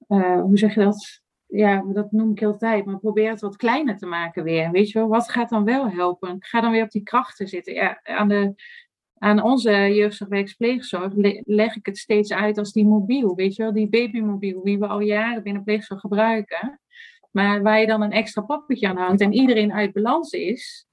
Speaker 2: eh, hoe zeg je dat? Ja, dat noem ik heel tijd. Maar probeer het wat kleiner te maken weer. Weet je wel, wat gaat dan wel helpen? Ga dan weer op die krachten zitten. Ja, aan, de, aan onze jeugdzorgwerkspleegzorg le- leg ik het steeds uit als die mobiel. Weet je wel, die babymobiel, die we al jaren binnen pleegzorg gebruiken. Maar waar je dan een extra poppetje aan hangt en iedereen uit balans is.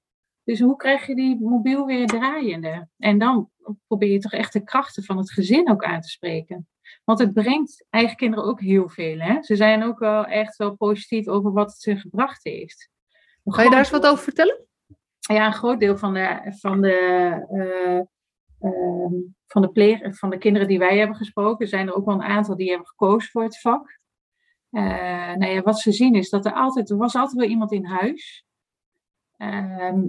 Speaker 2: Dus hoe krijg je die mobiel weer draaiende? En dan probeer je toch echt de krachten van het gezin ook aan te spreken. Want het brengt eigen kinderen ook heel veel. Hè? Ze zijn ook wel echt wel positief over wat het ze gebracht heeft.
Speaker 1: Ga je daar eens wat over vertellen?
Speaker 2: ja, een groot deel van de, van de, eh, ehm, van de, pleeg, van de kinderen die wij hebben gesproken, zijn er ook wel een aantal die hebben gekozen voor het vak. Eh, nou ja, wat ze zien is dat er altijd, er was altijd wel iemand in huis. Ehm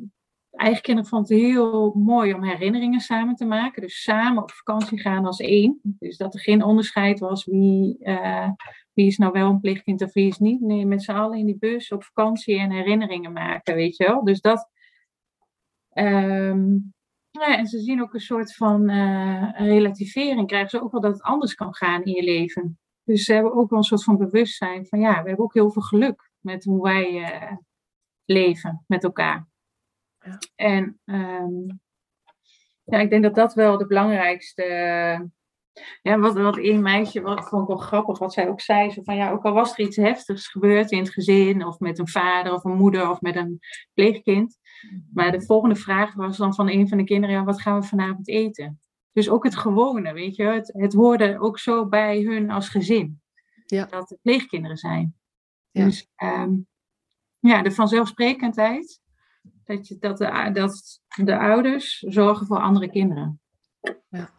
Speaker 2: eigen kinderen vonden het heel mooi om herinneringen samen te maken. Dus samen op vakantie gaan als één. Dus dat er geen onderscheid was wie, eh, wie is nou wel een pleegkind of wie is niet. Nee, met z'n allen in die bus op vakantie en herinneringen maken, weet je wel. Dus dat, Ehm, ja, en ze zien ook een soort van eh, relativering, krijgen ze ook wel dat het anders kan gaan in je leven. Dus ze hebben ook wel een soort van bewustzijn van ja, we hebben ook heel veel geluk met hoe wij eh, leven met elkaar.
Speaker 1: Ja.
Speaker 2: En ehm, ja, ik denk dat dat wel de belangrijkste. Ja, wat, wat een meisje, wat vond ik wel grappig, wat zij ook zei. Zo van ja, ook al was er iets heftigs gebeurd in het gezin, of met een vader of een moeder of met een pleegkind. Maar de volgende vraag was dan van een van de kinderen: ja, wat gaan we vanavond eten? Dus ook het gewone, weet je, het, het hoorde ook zo bij hun als gezin.
Speaker 1: Ja.
Speaker 2: Dat het pleegkinderen zijn.
Speaker 1: Ja.
Speaker 2: Dus ehm, ja, de vanzelfsprekendheid dat, je, dat, de, dat de ouders zorgen voor andere kinderen.
Speaker 1: Ja.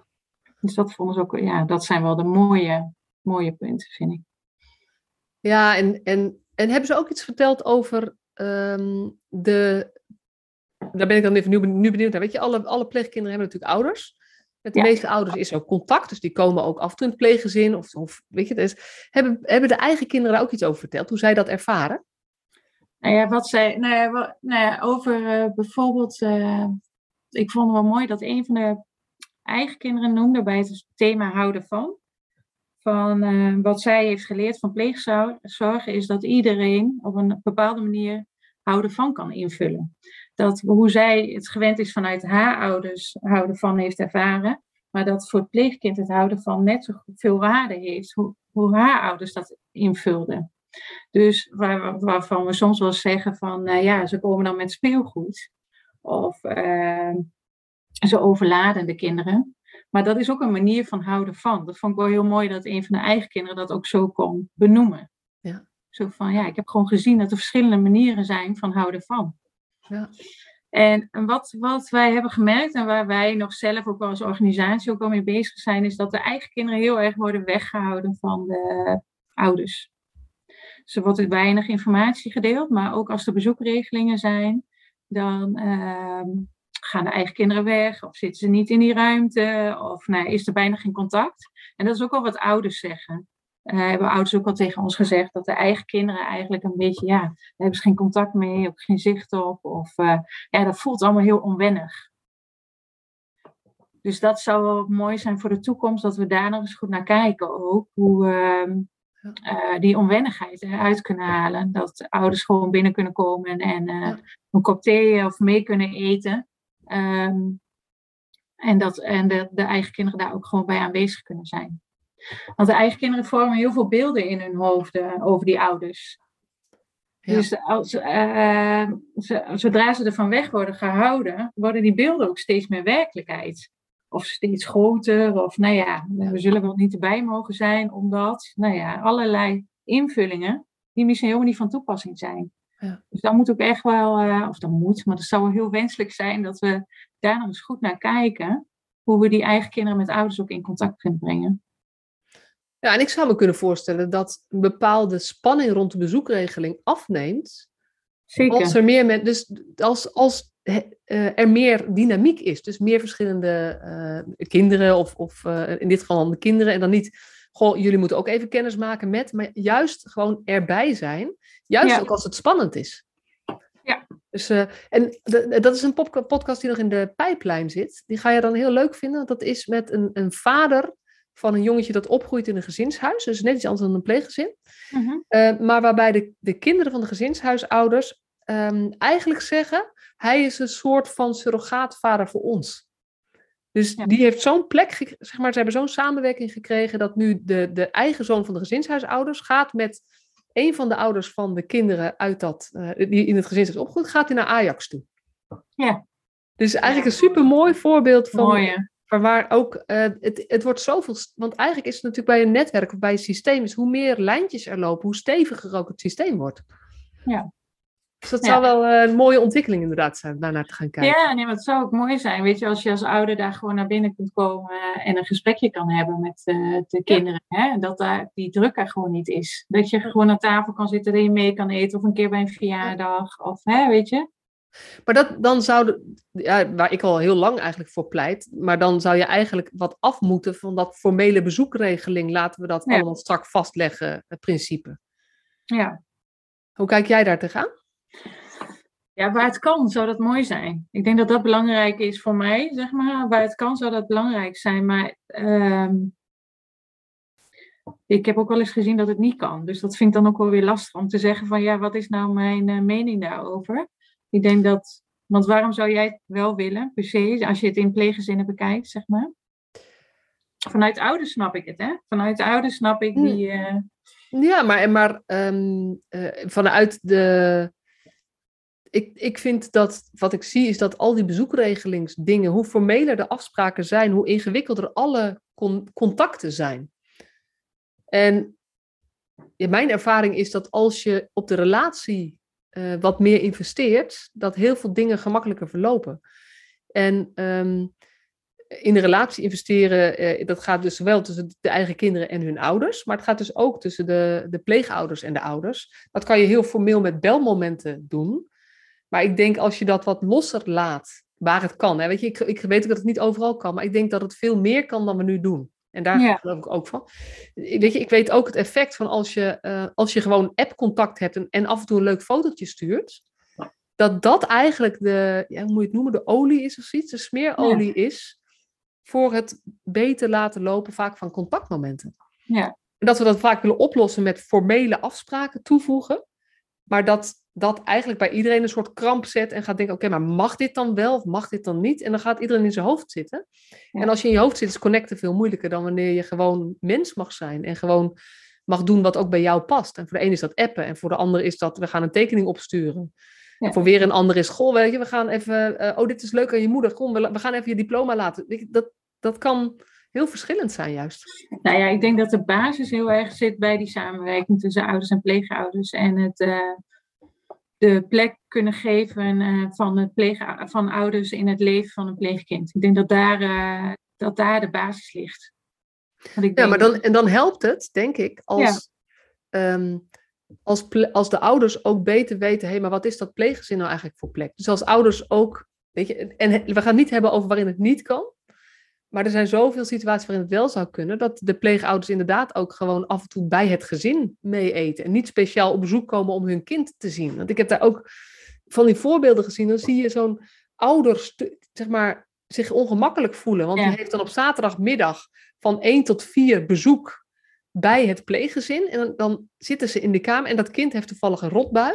Speaker 2: Dus dat vonden ze ook, ja, dat zijn wel de mooie, mooie punten, vind ik.
Speaker 1: Ja, en, en, en hebben ze ook iets verteld over ehm, de. Daar ben ik dan even nu, nu benieuwd naar. Weet je, alle, alle pleegkinderen hebben natuurlijk ouders. Met de
Speaker 2: Ja.
Speaker 1: meeste ouders is er ook contact, dus die komen ook af en toe in het pleeggezin. Of, of weet je, dus hebben, hebben de eigen kinderen daar ook iets over verteld, hoe zij dat ervaren?
Speaker 2: Nou ja, wat zij, nou ja, nou ja, over eh, bijvoorbeeld, eh, ik vond het wel mooi dat een van de eigen kinderen noemde bij het thema houden van. Van eh, wat zij heeft geleerd van pleegzorg is dat iedereen op een bepaalde manier houden van kan invullen. Dat hoe zij het gewend is vanuit haar ouders houden van heeft ervaren, maar dat voor het pleegkind het houden van net zo veel waarde heeft, hoe, hoe haar ouders dat invulden. Dus waar, waarvan we soms wel zeggen van, eh, ja, ze komen dan met speelgoed. Of eh, ze overladen de kinderen. Maar dat is ook een manier van houden van. Dat vond ik wel heel mooi dat een van de eigen kinderen dat ook zo kon benoemen.
Speaker 1: Ja.
Speaker 2: Zo van, ja, ik heb gewoon gezien dat er verschillende manieren zijn van houden van. En wat, wat wij hebben gemerkt en waar wij nog zelf ook wel als organisatie ook wel mee bezig zijn, is dat de eigen kinderen heel erg worden weggehouden van de ouders. Dus er wordt weinig informatie gedeeld, maar ook als er bezoekregelingen zijn, dan ehm, gaan de eigen kinderen weg of zitten ze niet in die ruimte of nou, is er bijna geen contact. En dat is ook wel wat ouders zeggen. Eh, hebben ouders ook al tegen ons gezegd dat de eigen kinderen eigenlijk een beetje, ja, daar hebben ze geen contact mee, ook geen zicht op. Of eh, ja, dat voelt allemaal heel onwennig. Dus dat zou wel mooi zijn voor de toekomst, dat we daar nog eens goed naar kijken ook. Hoe ehm, eh, die onwennigheid eruit kunnen halen. Dat ouders gewoon binnen kunnen komen en een kop thee of mee kunnen eten. Ehm, en dat en de, de eigen kinderen daar ook gewoon bij aanwezig kunnen zijn. Want de eigen kinderen vormen heel veel beelden in hun hoofden over die ouders.
Speaker 1: Ja.
Speaker 2: Dus als, eh, ze- zodra ze ervan weg worden gehouden, worden die beelden ook steeds meer werkelijkheid. Of steeds groter, of nou ja, we zullen wel niet erbij mogen zijn, omdat, nou ja, allerlei invullingen die misschien helemaal niet van toepassing zijn.
Speaker 1: Ja.
Speaker 2: Dus dan moet ook echt wel, eh, of dan moet, maar dat zou wel heel wenselijk zijn dat we daar nog eens goed naar kijken, hoe we die eigen kinderen met ouders ook in contact kunnen brengen.
Speaker 1: Ja, en ik zou me kunnen voorstellen dat een bepaalde spanning rond de bezoekregeling afneemt.
Speaker 2: Zeker.
Speaker 1: Als er meer men, dus als, als eh, er meer dynamiek is, dus meer verschillende eh, kinderen, of, of eh, in dit geval dan de kinderen, en dan niet, goh, jullie moeten ook even kennis maken met, maar juist gewoon erbij zijn, juist
Speaker 2: Ja.
Speaker 1: ook als het spannend is.
Speaker 2: Ja.
Speaker 1: Dus, en dat is een pop- podcast die nog in de pijplijn zit. Die ga je dan heel leuk vinden. Dat is met een, een vader van een jongetje dat opgroeit in een gezinshuis. Dus net iets anders dan een pleeggezin.
Speaker 2: Mhm.
Speaker 1: Uh, maar waarbij de, de kinderen van de gezinshuisouders um, eigenlijk zeggen: hij is een soort van surrogaatvader voor ons. Dus ja. die heeft zo'n plek, zeg maar, ze hebben zo'n samenwerking gekregen dat nu de, de eigen zoon van de gezinshuisouders gaat met een van de ouders van de kinderen uit dat, uh, die in het gezinshuis opgroeit, gaat hij naar Ajax toe.
Speaker 2: Ja.
Speaker 1: Dus eigenlijk een super mooi voorbeeld van.
Speaker 2: Mooi, ja.
Speaker 1: Maar waar ook, uh, het, het wordt zoveel, want eigenlijk is het natuurlijk bij een netwerk of bij een systeem, is hoe meer lijntjes er lopen, hoe steviger ook het systeem wordt.
Speaker 2: Ja.
Speaker 1: Dus dat
Speaker 2: Ja.
Speaker 1: zou wel een mooie ontwikkeling inderdaad zijn, daarnaar te gaan kijken.
Speaker 2: Ja, nee, maar het zou ook mooi zijn, weet je, als je als ouder daar gewoon naar binnen kunt komen en een gesprekje kan hebben met uh, de kinderen. Ja. Hè? Dat daar die druk er gewoon niet is. Dat je gewoon aan tafel kan zitten, dat je mee kan eten of een keer bij een verjaardag, of hè, weet je.
Speaker 1: Maar dat, dan zou, ja, waar ik al heel lang eigenlijk voor pleit, maar dan zou je eigenlijk wat af moeten van dat formele bezoekregeling. Laten we dat ja. allemaal strak vastleggen, het principe.
Speaker 2: Ja.
Speaker 1: Hoe kijk jij daar tegenaan?
Speaker 2: Ja, waar het kan, zou dat mooi zijn. Ik denk dat dat belangrijk is voor mij, zeg maar. Waar het kan, zou dat belangrijk zijn. Maar um, ik heb ook wel eens gezien dat het niet kan. Dus dat vind ik dan ook wel weer lastig om te zeggen van, ja, wat is nou mijn uh, mening daarover? Ik denk dat, want waarom zou jij het wel willen, per se, als je het in pleeggezinnen bekijkt, zeg maar? Vanuit ouders snap ik het, hè? Vanuit ouders snap ik die... Uh...
Speaker 1: Ja, maar, maar um, uh, vanuit de... Ik, ik vind dat, wat ik zie, is dat al die bezoekregelingsdingen, hoe formeler de afspraken zijn, hoe ingewikkelder alle con contacten zijn. En ja, mijn ervaring is dat als je op de relatie eh, wat meer investeert, dat heel veel dingen gemakkelijker verlopen. En ehm, in de relatie investeren, eh, dat gaat dus zowel tussen de eigen kinderen en hun ouders, maar het gaat dus ook tussen de, de pleegouders en de ouders. Dat kan je heel formeel met belmomenten doen. Maar ik denk als je dat wat losser laat, waar het kan. Hè? Weet je, ik, ik weet dat het niet overal kan, maar ik denk dat het veel meer kan dan we nu doen. En daar
Speaker 2: Ja.
Speaker 1: geloof ik ook van. Weet je, ik weet ook het effect van als je, eh, als je gewoon app-contact hebt en, en af en toe een leuk fotootje stuurt. Dat dat eigenlijk de, ja, hoe moet je het noemen, de olie is of zoiets, de smeerolie is voor het beter laten lopen vaak van contactmomenten.
Speaker 2: Ja.
Speaker 1: En dat we dat vaak willen oplossen met formele afspraken toevoegen. Maar dat dat eigenlijk bij iedereen een soort kramp zet en gaat denken, oké, maar mag dit dan wel of mag dit dan niet? En dan gaat iedereen in zijn hoofd zitten.
Speaker 2: Ja.
Speaker 1: En als je in je hoofd zit, is connecten veel moeilijker dan wanneer je gewoon mens mag zijn en gewoon mag doen wat ook bij jou past. En voor de een is dat appen en voor de ander is dat we gaan een tekening opsturen.
Speaker 2: Ja.
Speaker 1: En voor weer een ander is, goh, weet je, we gaan even, eh, oh, dit is leuk aan je moeder, kom, we, we gaan even je diploma laten. Dat, dat kan heel verschillend zijn juist.
Speaker 2: Nou ja, ik denk dat de basis heel erg zit bij die samenwerking tussen ouders en pleegouders. En het eh, de plek kunnen geven eh, van, het pleeg, van ouders in het leven van een pleegkind. Ik denk dat daar, eh, dat daar de basis ligt. Want ik
Speaker 1: Ja, maar dan, en dan helpt het, denk ik, als, ehm, als, als de ouders ook beter weten, hé, maar wat is dat pleeggezin nou eigenlijk voor plek? Dus als ouders ook, weet je, en we gaan het niet hebben over waarin het niet kan, maar er zijn zoveel situaties waarin het wel zou kunnen, dat de pleegouders inderdaad ook gewoon af en toe bij het gezin mee eten en niet speciaal op bezoek komen om hun kind te zien. Want ik heb daar ook van die voorbeelden gezien, dan zie je zo'n ouder, zeg maar, zich ongemakkelijk voelen, want
Speaker 2: Ja.
Speaker 1: die heeft dan op zaterdagmiddag van 1 tot 4 bezoek bij het pleeggezin. En dan, dan zitten ze in de kamer en dat kind heeft toevallig een rotbui.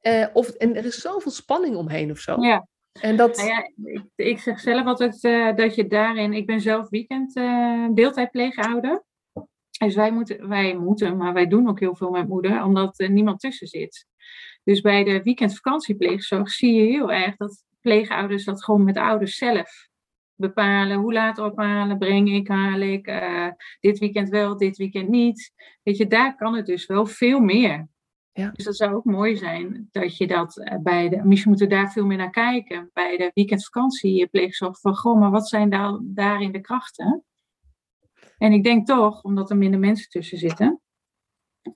Speaker 1: Eh, of, en er is zoveel spanning omheen of zo.
Speaker 2: Ja.
Speaker 1: En dat,
Speaker 2: Nou ja, ik, zeg zelf altijd eh, dat je daarin. Ik ben zelf weekend deeltijdpleegouder. Dus wij moeten, wij moeten, maar wij doen ook heel veel met moeder, omdat er niemand tussen zit. Dus bij de weekendvakantiepleegzorg zie je heel erg dat pleegouders dat gewoon met ouders zelf bepalen. Hoe laat ophalen, breng ik, haal ik, eh, dit weekend wel, dit weekend niet. Weet je, daar kan het dus wel veel meer.
Speaker 1: Ja.
Speaker 2: Dus dat zou ook mooi zijn dat je dat eh, bij de. Misschien moeten we daar veel meer naar kijken. Bij de weekendvakantiepleegzorg. Van goh, maar wat zijn daar, daarin de krachten? En ik denk toch, omdat er minder mensen tussen zitten.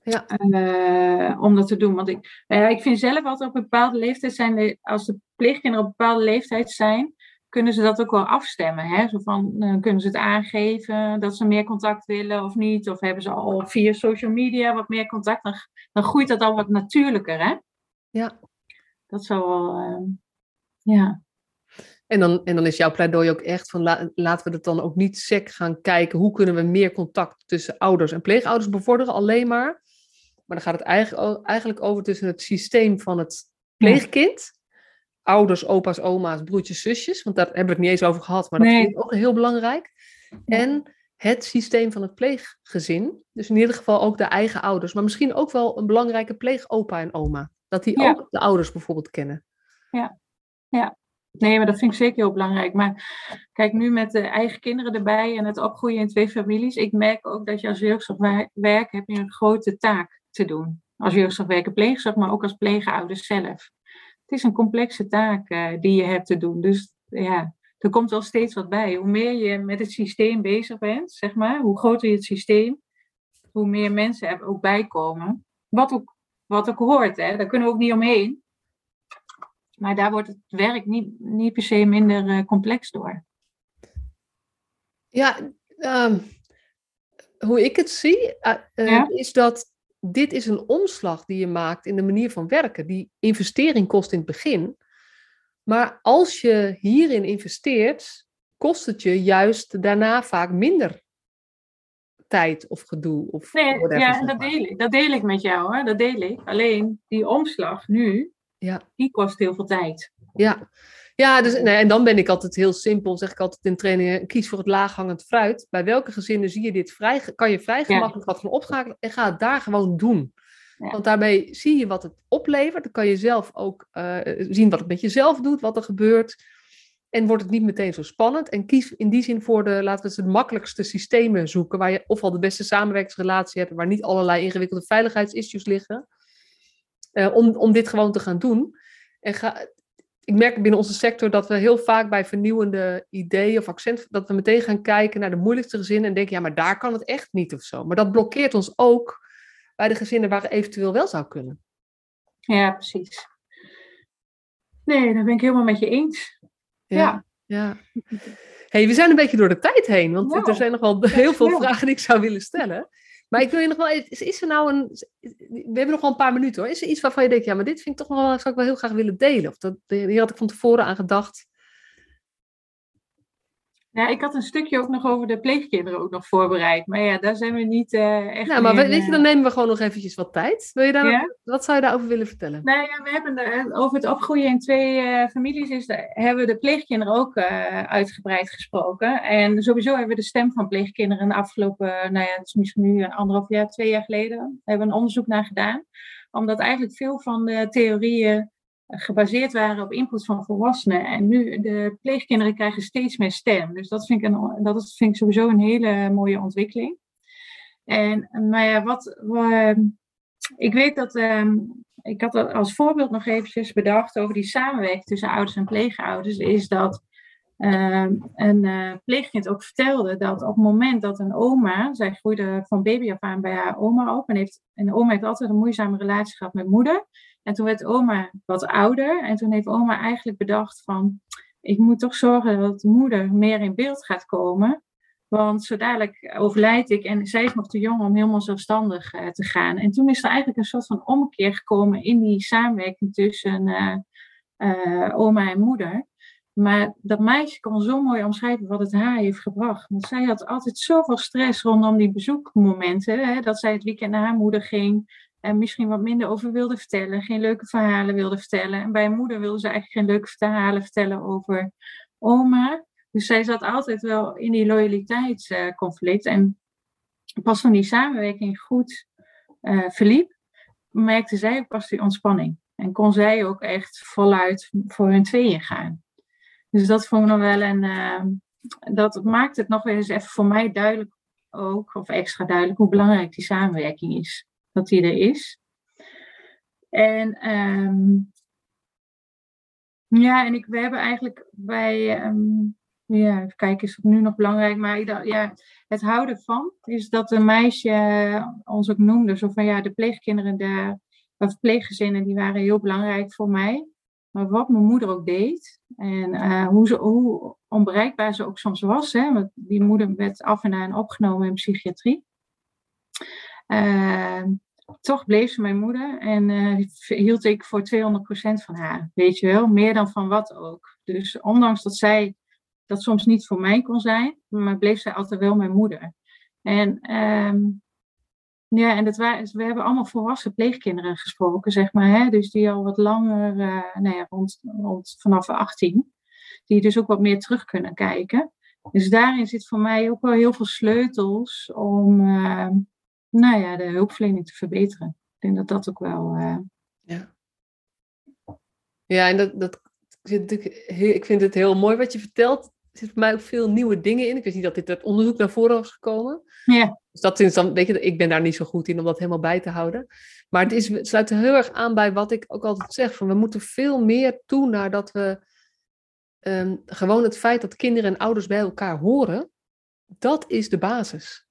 Speaker 1: Ja.
Speaker 2: eh, om dat te doen. Want ik, ja, ik vind zelf altijd op een bepaalde leeftijd zijn. de- als de pleegkinderen op een bepaalde leeftijd zijn. Kunnen ze dat ook wel afstemmen. Hè? Zo van, eh, kunnen ze het aangeven dat ze meer contact willen of niet? Of hebben ze al via social media wat meer contact? Dan, dan groeit dat al wat natuurlijker. Hè?
Speaker 1: ja.
Speaker 2: Dat zou wel. eh, ja.
Speaker 1: En, dan, en dan is jouw pleidooi ook echt van la- laten we het dan ook niet sec gaan kijken. Hoe kunnen we meer contact tussen ouders en pleegouders bevorderen? Alleen maar. Maar dan gaat het eigenlijk, eigenlijk over tussen het systeem van het pleegkind. Ouders, opa's, oma's, broertjes, zusjes. Want daar hebben we het niet eens over gehad. Maar dat
Speaker 2: Nee.
Speaker 1: vind ik ook heel belangrijk. En het systeem van het pleeggezin. Dus in ieder geval ook de eigen ouders. Maar misschien ook wel een belangrijke pleegopa en oma. Dat die
Speaker 2: Ja.
Speaker 1: ook de ouders bijvoorbeeld kennen.
Speaker 2: Nee, maar dat vind ik zeker heel belangrijk. Maar kijk, nu met de eigen kinderen erbij en het opgroeien in twee families. Ik merk ook dat je als jeugdzorgwerk heb je een grote taak te doen. Als jeugdzorgwerker, pleegzorg, maar ook als pleegouders zelf. Het is een complexe taak eh, die je hebt te doen. Dus ja, er komt wel steeds wat bij. Hoe meer je met het systeem bezig bent, zeg maar, hoe groter je het systeem, hoe meer mensen er ook bij komen. Wat ook, wat ook hoort, hè? daar kunnen we ook niet omheen. Maar daar wordt het werk niet, niet per se minder eh, complex door.
Speaker 1: Ja, ehm, hoe ik het zie, eh,
Speaker 2: Ja?
Speaker 1: is dat dit is een omslag die je maakt in de manier van werken. Die investering kost in het begin. Maar als je hierin investeert, kost het je juist daarna vaak minder tijd of gedoe. Of
Speaker 2: Nee,
Speaker 1: whatever,
Speaker 2: ja, dat deel, ik, dat deel ik met jou, hoor. dat deel ik. Alleen die omslag nu,
Speaker 1: Ja.
Speaker 2: die kost heel veel tijd.
Speaker 1: Ja, ja dus, nee, en dan ben ik altijd heel simpel, zeg ik altijd in trainingen, kies voor het laaghangend fruit. Bij welke gezinnen zie je dit vrij, kan je vrij gemakkelijk wat gaan opschakelen en ga het daar gewoon doen.
Speaker 2: Ja.
Speaker 1: Want daarmee zie je wat het oplevert. Dan kan je zelf ook eh, zien wat het met jezelf doet, wat er gebeurt. En wordt het niet meteen zo spannend. En kies in die zin voor de, laten we het de makkelijkste systemen zoeken. Waar je ofwel de beste samenwerkingsrelatie hebt, waar niet allerlei ingewikkelde veiligheidsissues liggen. om, om dit gewoon te gaan doen. En ga, ik merk binnen onze sector dat we heel vaak bij vernieuwende ideeën of accent, dat we meteen gaan kijken naar de moeilijkste gezinnen en denken, ja, maar daar kan het echt niet of zo. Maar dat blokkeert ons ook bij de gezinnen waar het eventueel wel zou kunnen.
Speaker 2: Ja, precies. Nee, dat ben ik helemaal met je eens.
Speaker 1: Ja. ja. Hey, we zijn een beetje door de tijd heen, want er zijn nog wel heel veel vragen die ik zou willen stellen. Maar ik wil je nog wel even, is, er nou een, we hebben nog wel een paar minuten hoor. Is er iets waarvan je denkt, ja, maar dit vind ik toch nog wel, zou ik wel heel graag willen delen? Of dat, hier had ik van tevoren aan gedacht.
Speaker 2: Ja, ik had een stukje ook nog over de pleegkinderen ook nog voorbereid. Maar ja, daar zijn we niet uh, echt.
Speaker 1: Nou, maar weet je, dan nemen we gewoon nog eventjes wat tijd. Wil je daar, Wat zou je daarover willen vertellen?
Speaker 2: Nou ja, we hebben de, over het opgroeien in twee uh, families is de, hebben we de pleegkinderen ook uh, uitgebreid gesproken. En sowieso hebben we de stem van pleegkinderen de afgelopen, nou ja, het is misschien nu anderhalf jaar, twee jaar geleden, hebben we een onderzoek naar gedaan. Omdat eigenlijk veel van de theorieën gebaseerd waren op input van volwassenen. En nu, de pleegkinderen krijgen steeds meer stem. Dus dat vind ik, een, dat vind ik sowieso een hele mooie ontwikkeling. En, maar ja, wat, wat ik weet dat, um, ik had als voorbeeld nog eventjes bedacht over die samenwerking tussen ouders en pleegouders, is dat um, een uh, pleegkind ook vertelde dat op het moment dat een oma, zij groeide van baby af aan bij haar oma op en, heeft, en oma heeft altijd een moeizame relatie gehad met moeder. En toen werd oma wat ouder. En toen heeft oma eigenlijk bedacht van... Ik moet toch zorgen dat moeder meer in beeld gaat komen. Want zo dadelijk overlijd ik en zij is nog te jong om helemaal zelfstandig uh, te gaan. En toen is er eigenlijk een soort van omkeer gekomen in die samenwerking tussen uh, uh, oma en moeder. Maar dat meisje kon zo mooi omschrijven wat het haar heeft gebracht. Want zij had altijd zoveel stress rondom die bezoekmomenten. Hè, dat zij het weekend naar haar moeder ging en misschien wat minder over wilde vertellen, geen leuke verhalen wilde vertellen. En bij moeder wilde ze eigenlijk geen leuke verhalen vertellen over oma. Dus zij zat altijd wel in die loyaliteitsconflict. en pas toen die samenwerking goed uh, verliep, merkte zij ook pas die ontspanning. En kon zij ook echt voluit voor hun tweeën gaan. Dus dat vond ik nog wel een. Uh, dat maakt het nog eens even voor mij duidelijk ook, of extra duidelijk, hoe belangrijk die samenwerking is dat die er is. En um, ja, en ik, we hebben eigenlijk bij, um, ja, even kijken, is het nu nog belangrijk, maar ja, het houden van, is dat een meisje ons ook noemde, zo van ja, de pleegkinderen, de, of pleeggezinnen, die waren heel belangrijk voor mij. Maar wat mijn moeder ook deed en uh, hoe, ze, hoe onbereikbaar ze ook soms was, hè, want die moeder werd af en aan opgenomen in psychiatrie. Uh, toch bleef ze mijn moeder en uh, hield ik voor 200% van haar. Weet je wel, meer dan van wat ook. Dus ondanks dat zij dat soms niet voor mij kon zijn, maar bleef zij altijd wel mijn moeder. En um, ja, en dat waren, we hebben allemaal volwassen pleegkinderen gesproken, zeg maar. Hè? Dus die al wat langer, uh, nou ja, rond, rond vanaf 18, die dus ook wat meer terug kunnen kijken. Dus daarin zit voor mij ook wel heel veel sleutels om, uh, nou ja, de hulpverlening te verbeteren. Ik denk dat dat ook wel. Uh...
Speaker 1: Ja. ja, en dat, dat ik vind het heel mooi wat je vertelt. Er zitten voor mij ook veel nieuwe dingen in. Ik wist niet dat dit uit onderzoek naar voren was gekomen.
Speaker 2: Ja.
Speaker 1: Dus dat is dan, weet je, ik ben daar niet zo goed in om dat helemaal bij te houden. Maar het, is, het sluit heel erg aan bij wat ik ook altijd zeg. Van we moeten veel meer toe naar dat we um, gewoon het feit dat kinderen en ouders bij elkaar horen. Dat is de basis.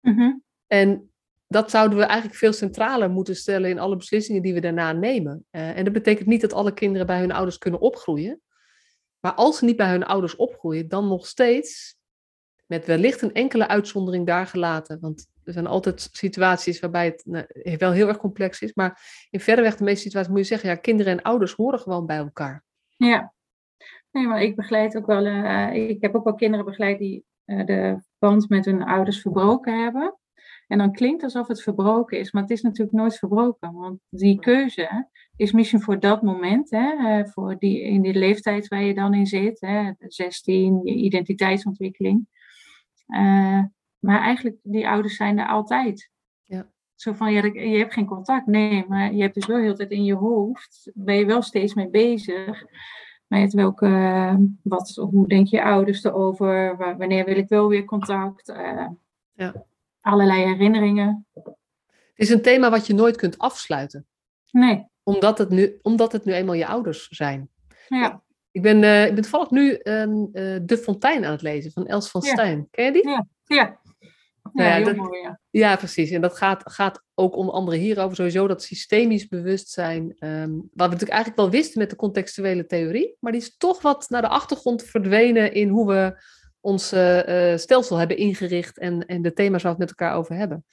Speaker 2: Mm -hmm.
Speaker 1: En dat zouden we eigenlijk veel centraler moeten stellen in alle beslissingen die we daarna nemen. Uh, en dat betekent niet dat alle kinderen bij hun ouders kunnen opgroeien. Maar als ze niet bij hun ouders opgroeien, dan nog steeds, met wellicht een enkele uitzondering daar gelaten. Want er zijn altijd situaties waarbij het nou, wel heel erg complex is. Maar in verreweg de meeste situaties moet je zeggen, ja, kinderen en ouders horen gewoon bij elkaar.
Speaker 2: Ja, nee, maar ik begeleid ook wel, uh, ik heb ook wel kinderen begeleid die uh, de band met hun ouders verbroken hebben. En dan klinkt alsof het verbroken is, maar het is natuurlijk nooit verbroken. Want die keuze is misschien voor dat moment, hè, eh, voor die, in die leeftijd waar je dan in zit, hè, 16, je identiteitsontwikkeling. Uh, maar eigenlijk, die ouders zijn er altijd.
Speaker 1: Ja.
Speaker 2: Zo van, ja, je hebt geen contact. Nee, maar je hebt dus wel heel tijd in je hoofd, ben je wel steeds mee bezig. Met welke, wat, hoe denk je ouders erover? Wanneer wil ik wel weer contact? Uh,
Speaker 1: ja
Speaker 2: allerlei herinneringen.
Speaker 1: Het is een thema wat je nooit kunt afsluiten.
Speaker 2: Nee.
Speaker 1: Omdat het nu, omdat het nu eenmaal je ouders zijn.
Speaker 2: Ja.
Speaker 1: Ik ben, uh, ik ben toevallig nu um, uh, De Fontein aan het lezen van Els van Stijn. Ken je die?
Speaker 2: Ja, ja.
Speaker 1: Nou ja, dat-
Speaker 2: mooi, ja.
Speaker 1: Ja, precies. En dat gaat, gaat ook onder andere hierover sowieso dat systemisch bewustzijn, ehm, wat we natuurlijk eigenlijk wel wisten met de contextuele theorie, maar die is toch wat naar de achtergrond verdwenen in hoe we ons eh, eh, stelsel hebben ingericht en, en de thema's waar we het met elkaar over hebben.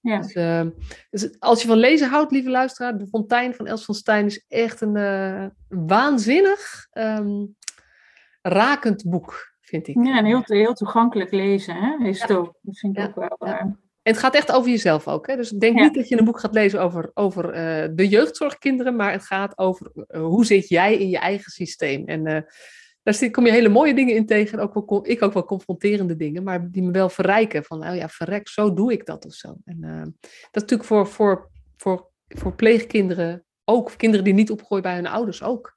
Speaker 2: Ja.
Speaker 1: Dus, ehm, dus als je van lezen houdt, lieve luisteraar, De Fontein van Els van Stijn is echt een eh, waanzinnig ehm, rakend boek, vind ik.
Speaker 2: Ja, en heel, heel toegankelijk lezen, hè? Is het ook. Dat vind ik
Speaker 1: Ja.
Speaker 2: ook wel.
Speaker 1: Ja. En het gaat echt over jezelf ook. Hè? Dus denk niet dat je een boek gaat lezen over, over de jeugdzorgkinderen, maar het gaat over hoe zit jij in je eigen systeem. En daar kom je hele mooie dingen in tegen. En ook wel, ik ook wel confronterende dingen, maar die me wel verrijken. Van, oh ja, verrek, zo doe ik dat of zo. En eh, dat is natuurlijk voor, voor, voor, voor pleegkinderen ook. Of kinderen die niet opgroeien bij hun ouders ook.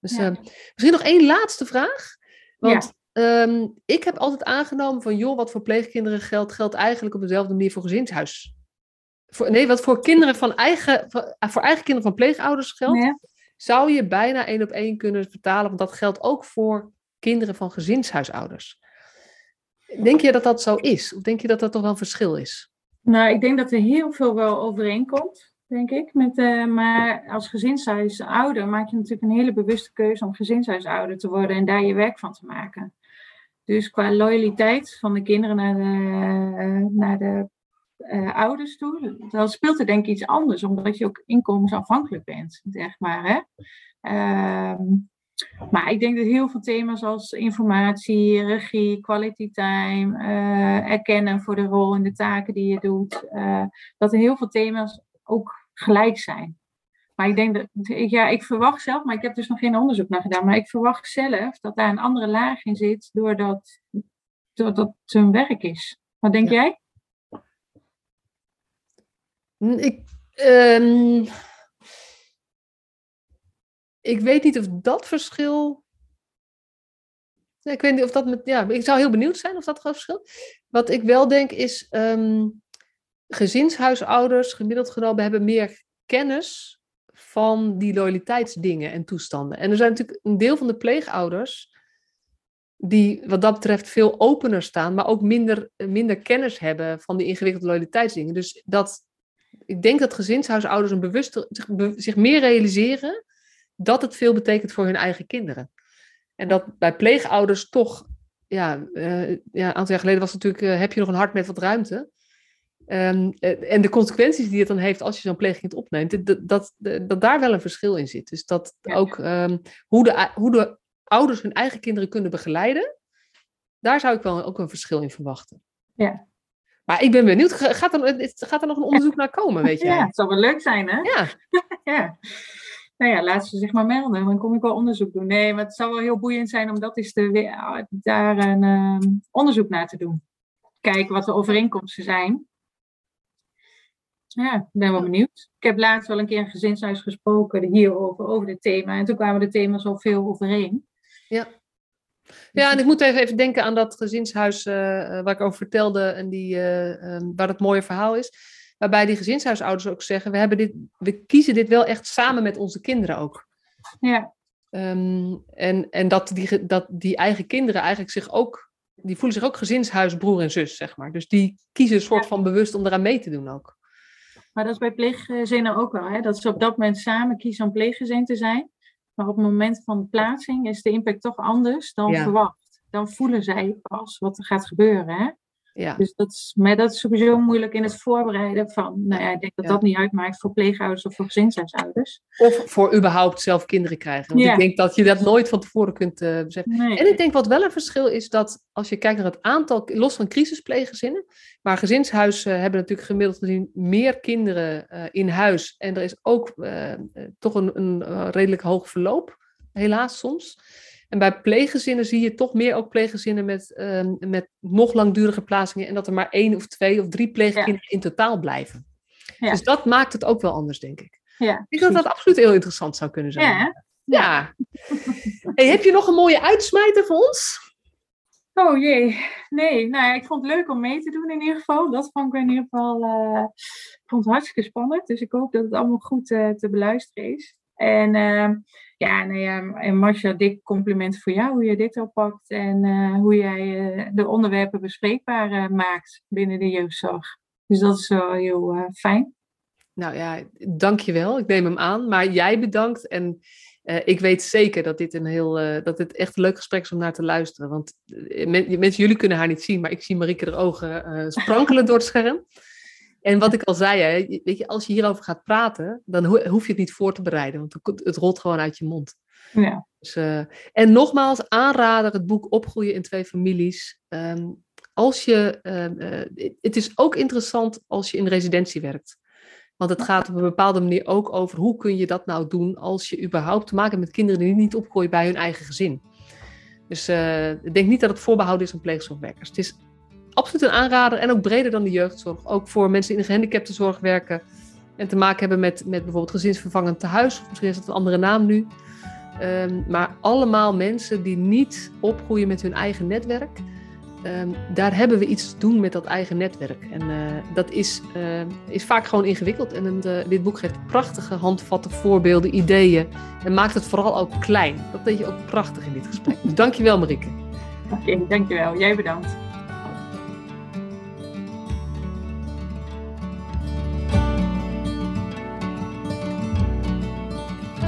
Speaker 1: Dus
Speaker 2: Ja.
Speaker 1: eh, misschien nog één laatste vraag. Want ehm, ik heb altijd aangenomen van, joh, wat voor pleegkinderen geldt, geldt eigenlijk op dezelfde manier voor gezinshuis. Voor, nee, wat voor kinderen van eigen, voor, voor eigen kinderen van pleegouders geldt,
Speaker 2: Ja.
Speaker 1: Zou je bijna één op één kunnen vertalen, want dat geldt ook voor kinderen van gezinshuisouders. Denk je dat dat zo is? Of denk je dat dat toch wel een verschil is?
Speaker 2: Nou, ik denk dat er heel veel wel overeenkomt, denk ik. Met, eh, maar als gezinshuisouder maak je natuurlijk een hele bewuste keuze om gezinshuisouder te worden en daar je werk van te maken. Dus qua loyaliteit van de kinderen naar de, eh, naar de eh, ouders toe, dan speelt er denk ik iets anders, omdat je ook inkomensafhankelijk bent, zeg maar. Hè? Ehm, maar ik denk dat heel veel thema's als informatie, regie, quality time, eh, erkennen voor de rol en de taken die je doet, eh, dat er heel veel thema's ook gelijk zijn. Maar ik denk dat, ja, ik verwacht zelf, maar ik heb dus nog geen onderzoek naar gedaan, maar ik verwacht zelf dat daar een andere laag in zit doordat, doordat het hun werk is. Wat denk
Speaker 1: Ja.
Speaker 2: jij?
Speaker 1: Ik, ehm, ik weet niet of dat verschil. Ik weet niet of dat met. Ja, ik zou heel benieuwd zijn of dat verschil. Wat ik wel denk is. ehm, gezinshuisouders, gemiddeld genomen, hebben meer kennis van die loyaliteitsdingen en toestanden. En er zijn natuurlijk een deel van de pleegouders. die wat dat betreft veel opener staan, maar ook minder, minder kennis hebben van die ingewikkelde loyaliteitsdingen. Dus dat ik denk dat gezinshuisouders een bewuster, zich, be- zich meer realiseren dat het veel betekent voor hun eigen kinderen. En dat bij pleegouders toch, ja, eh, ja een aantal jaar geleden was het natuurlijk, eh, heb je nog een hart met wat ruimte? Ehm, eh, en de consequenties die het dan heeft als je zo'n pleegkind opneemt, dat, dat, dat daar wel een verschil in zit. Dus dat ook ehm, hoe, de, hoe de ouders hun eigen kinderen kunnen begeleiden, daar zou ik wel ook een verschil in verwachten.
Speaker 2: Ja.
Speaker 1: Maar ik ben benieuwd, ga- gaat er, gaat er nog een onderzoek naar komen, weet jij?
Speaker 2: Ja, het zou wel leuk zijn, hè?
Speaker 1: Ja,
Speaker 2: Ja. Nou ja, laat ze zich maar melden. Dan kom ik wel onderzoek doen. Nee, maar het zou wel heel boeiend zijn om dat eens te, we- daar een ehm, onderzoek naar te doen. Kijken wat de overeenkomsten zijn. Ja, ik ben wel benieuwd. Ik heb laatst wel een keer een gezinshuis gesproken hierover, over dit thema. En toen kwamen de thema's al veel overeen.
Speaker 1: Ja. Ja, en ik moet even, even denken aan dat gezinshuis eh, eh, waar ik over vertelde en die, eh, ehm, waar het mooie verhaal is. Waarbij die gezinshuisouders ook zeggen, we, hebben dit, we kiezen dit wel echt samen met onze kinderen ook.
Speaker 2: Ja,
Speaker 1: Ehm, en en dat, die, dat die eigen kinderen eigenlijk zich ook, die voelen zich ook gezinshuisbroer en zus, zeg maar. Dus die kiezen een soort
Speaker 2: Ja.
Speaker 1: van bewust om eraan mee te doen ook.
Speaker 2: maar dat is bij pleeggezinnen ook wel. Hè? Dat ze op dat moment samen kiezen om pleeggezin te zijn. Maar op het moment van de plaatsing is de impact toch anders dan
Speaker 1: Ja.
Speaker 2: verwacht. Dan voelen zij pas wat er gaat gebeuren. Hè?
Speaker 1: Ja,
Speaker 2: Dus dat is, maar dat is sowieso moeilijk in het voorbereiden van, nou ja, ik denk dat
Speaker 1: Ja.
Speaker 2: dat niet uitmaakt voor pleegouders of voor gezinshuisouders.
Speaker 1: of voor überhaupt zelf kinderen krijgen. Want
Speaker 2: Ja.
Speaker 1: ik denk dat je dat nooit van tevoren kunt eh, beseffen.
Speaker 2: Nee.
Speaker 1: En ik denk wat wel een verschil is dat als je kijkt naar het aantal, los van crisispleeggezinnen, maar gezinshuizen hebben natuurlijk gemiddeld gezien meer kinderen eh, in huis. En er is ook eh, toch een, een redelijk hoog verloop, helaas soms. En bij pleeggezinnen zie je toch meer ook pleeggezinnen met, eh, met nog langdurige plaatsingen en dat er maar één of twee of drie pleegkinderen in totaal blijven.
Speaker 2: Ja.
Speaker 1: Dus dat maakt het ook wel anders, denk ik.
Speaker 2: Ja,
Speaker 1: Ik denk dat dat absoluut heel interessant zou kunnen zijn.
Speaker 2: Ja?
Speaker 1: Ja. Hey, heb je nog een mooie uitsmijter voor ons?
Speaker 2: Oh jee, nee. Nou ja, ik vond het leuk om mee te doen in ieder geval. Dat vond ik in ieder geval uh, ik vond het hartstikke spannend. Dus ik hoop dat het allemaal goed uh, te beluisteren is. En ja, nou ja, en Marcia, dik compliment voor jou hoe je dit oppakt. En uh, hoe jij de onderwerpen bespreekbaar maakt binnen de jeugdzorg. Dus dat is wel heel fijn.
Speaker 1: Nou ja, dankjewel. Ik neem hem aan. Maar jij bedankt. En uh, ik weet zeker dat dit een heel, uh, dat dit echt een leuk gesprek is om naar te luisteren. Want uh, men, mensen, jullie kunnen haar niet zien, maar ik zie Marieke er ogen sprankelen door het scherm. En wat ik al zei, hè, weet je, als je hierover gaat praten, dan ho hoef je het niet voor te bereiden, want het rolt gewoon uit je mond.
Speaker 2: Ja.
Speaker 1: Dus, en nogmaals, aanrader het boek Opgroeien in twee families. Um, als je, ehm, het is ook interessant als je in residentie werkt. Want het gaat op een bepaalde manier ook over hoe kun je dat nou doen als je überhaupt te maken hebt met kinderen die niet opgroeien bij hun eigen gezin. Dus uh, ik denk niet dat het voorbehouden is aan pleegzorgwerkers. Het is absoluut een aanrader en ook breder dan de jeugdzorg. Ook voor mensen die in de gehandicaptenzorg werken en te maken hebben met, met bijvoorbeeld gezinsvervangend tehuis. Misschien is dat een andere naam nu. Um, maar allemaal mensen die niet opgroeien met hun eigen netwerk um, daar hebben we iets te doen met dat eigen netwerk. En uh, dat is, uh, is vaak gewoon ingewikkeld. En uh, dit boek geeft prachtige handvatten, voorbeelden, ideeën. En maakt het vooral ook klein. Dat deed je ook prachtig in dit gesprek. Dus dankjewel Marieke.
Speaker 2: Oké, okay, dankjewel. Jij bedankt.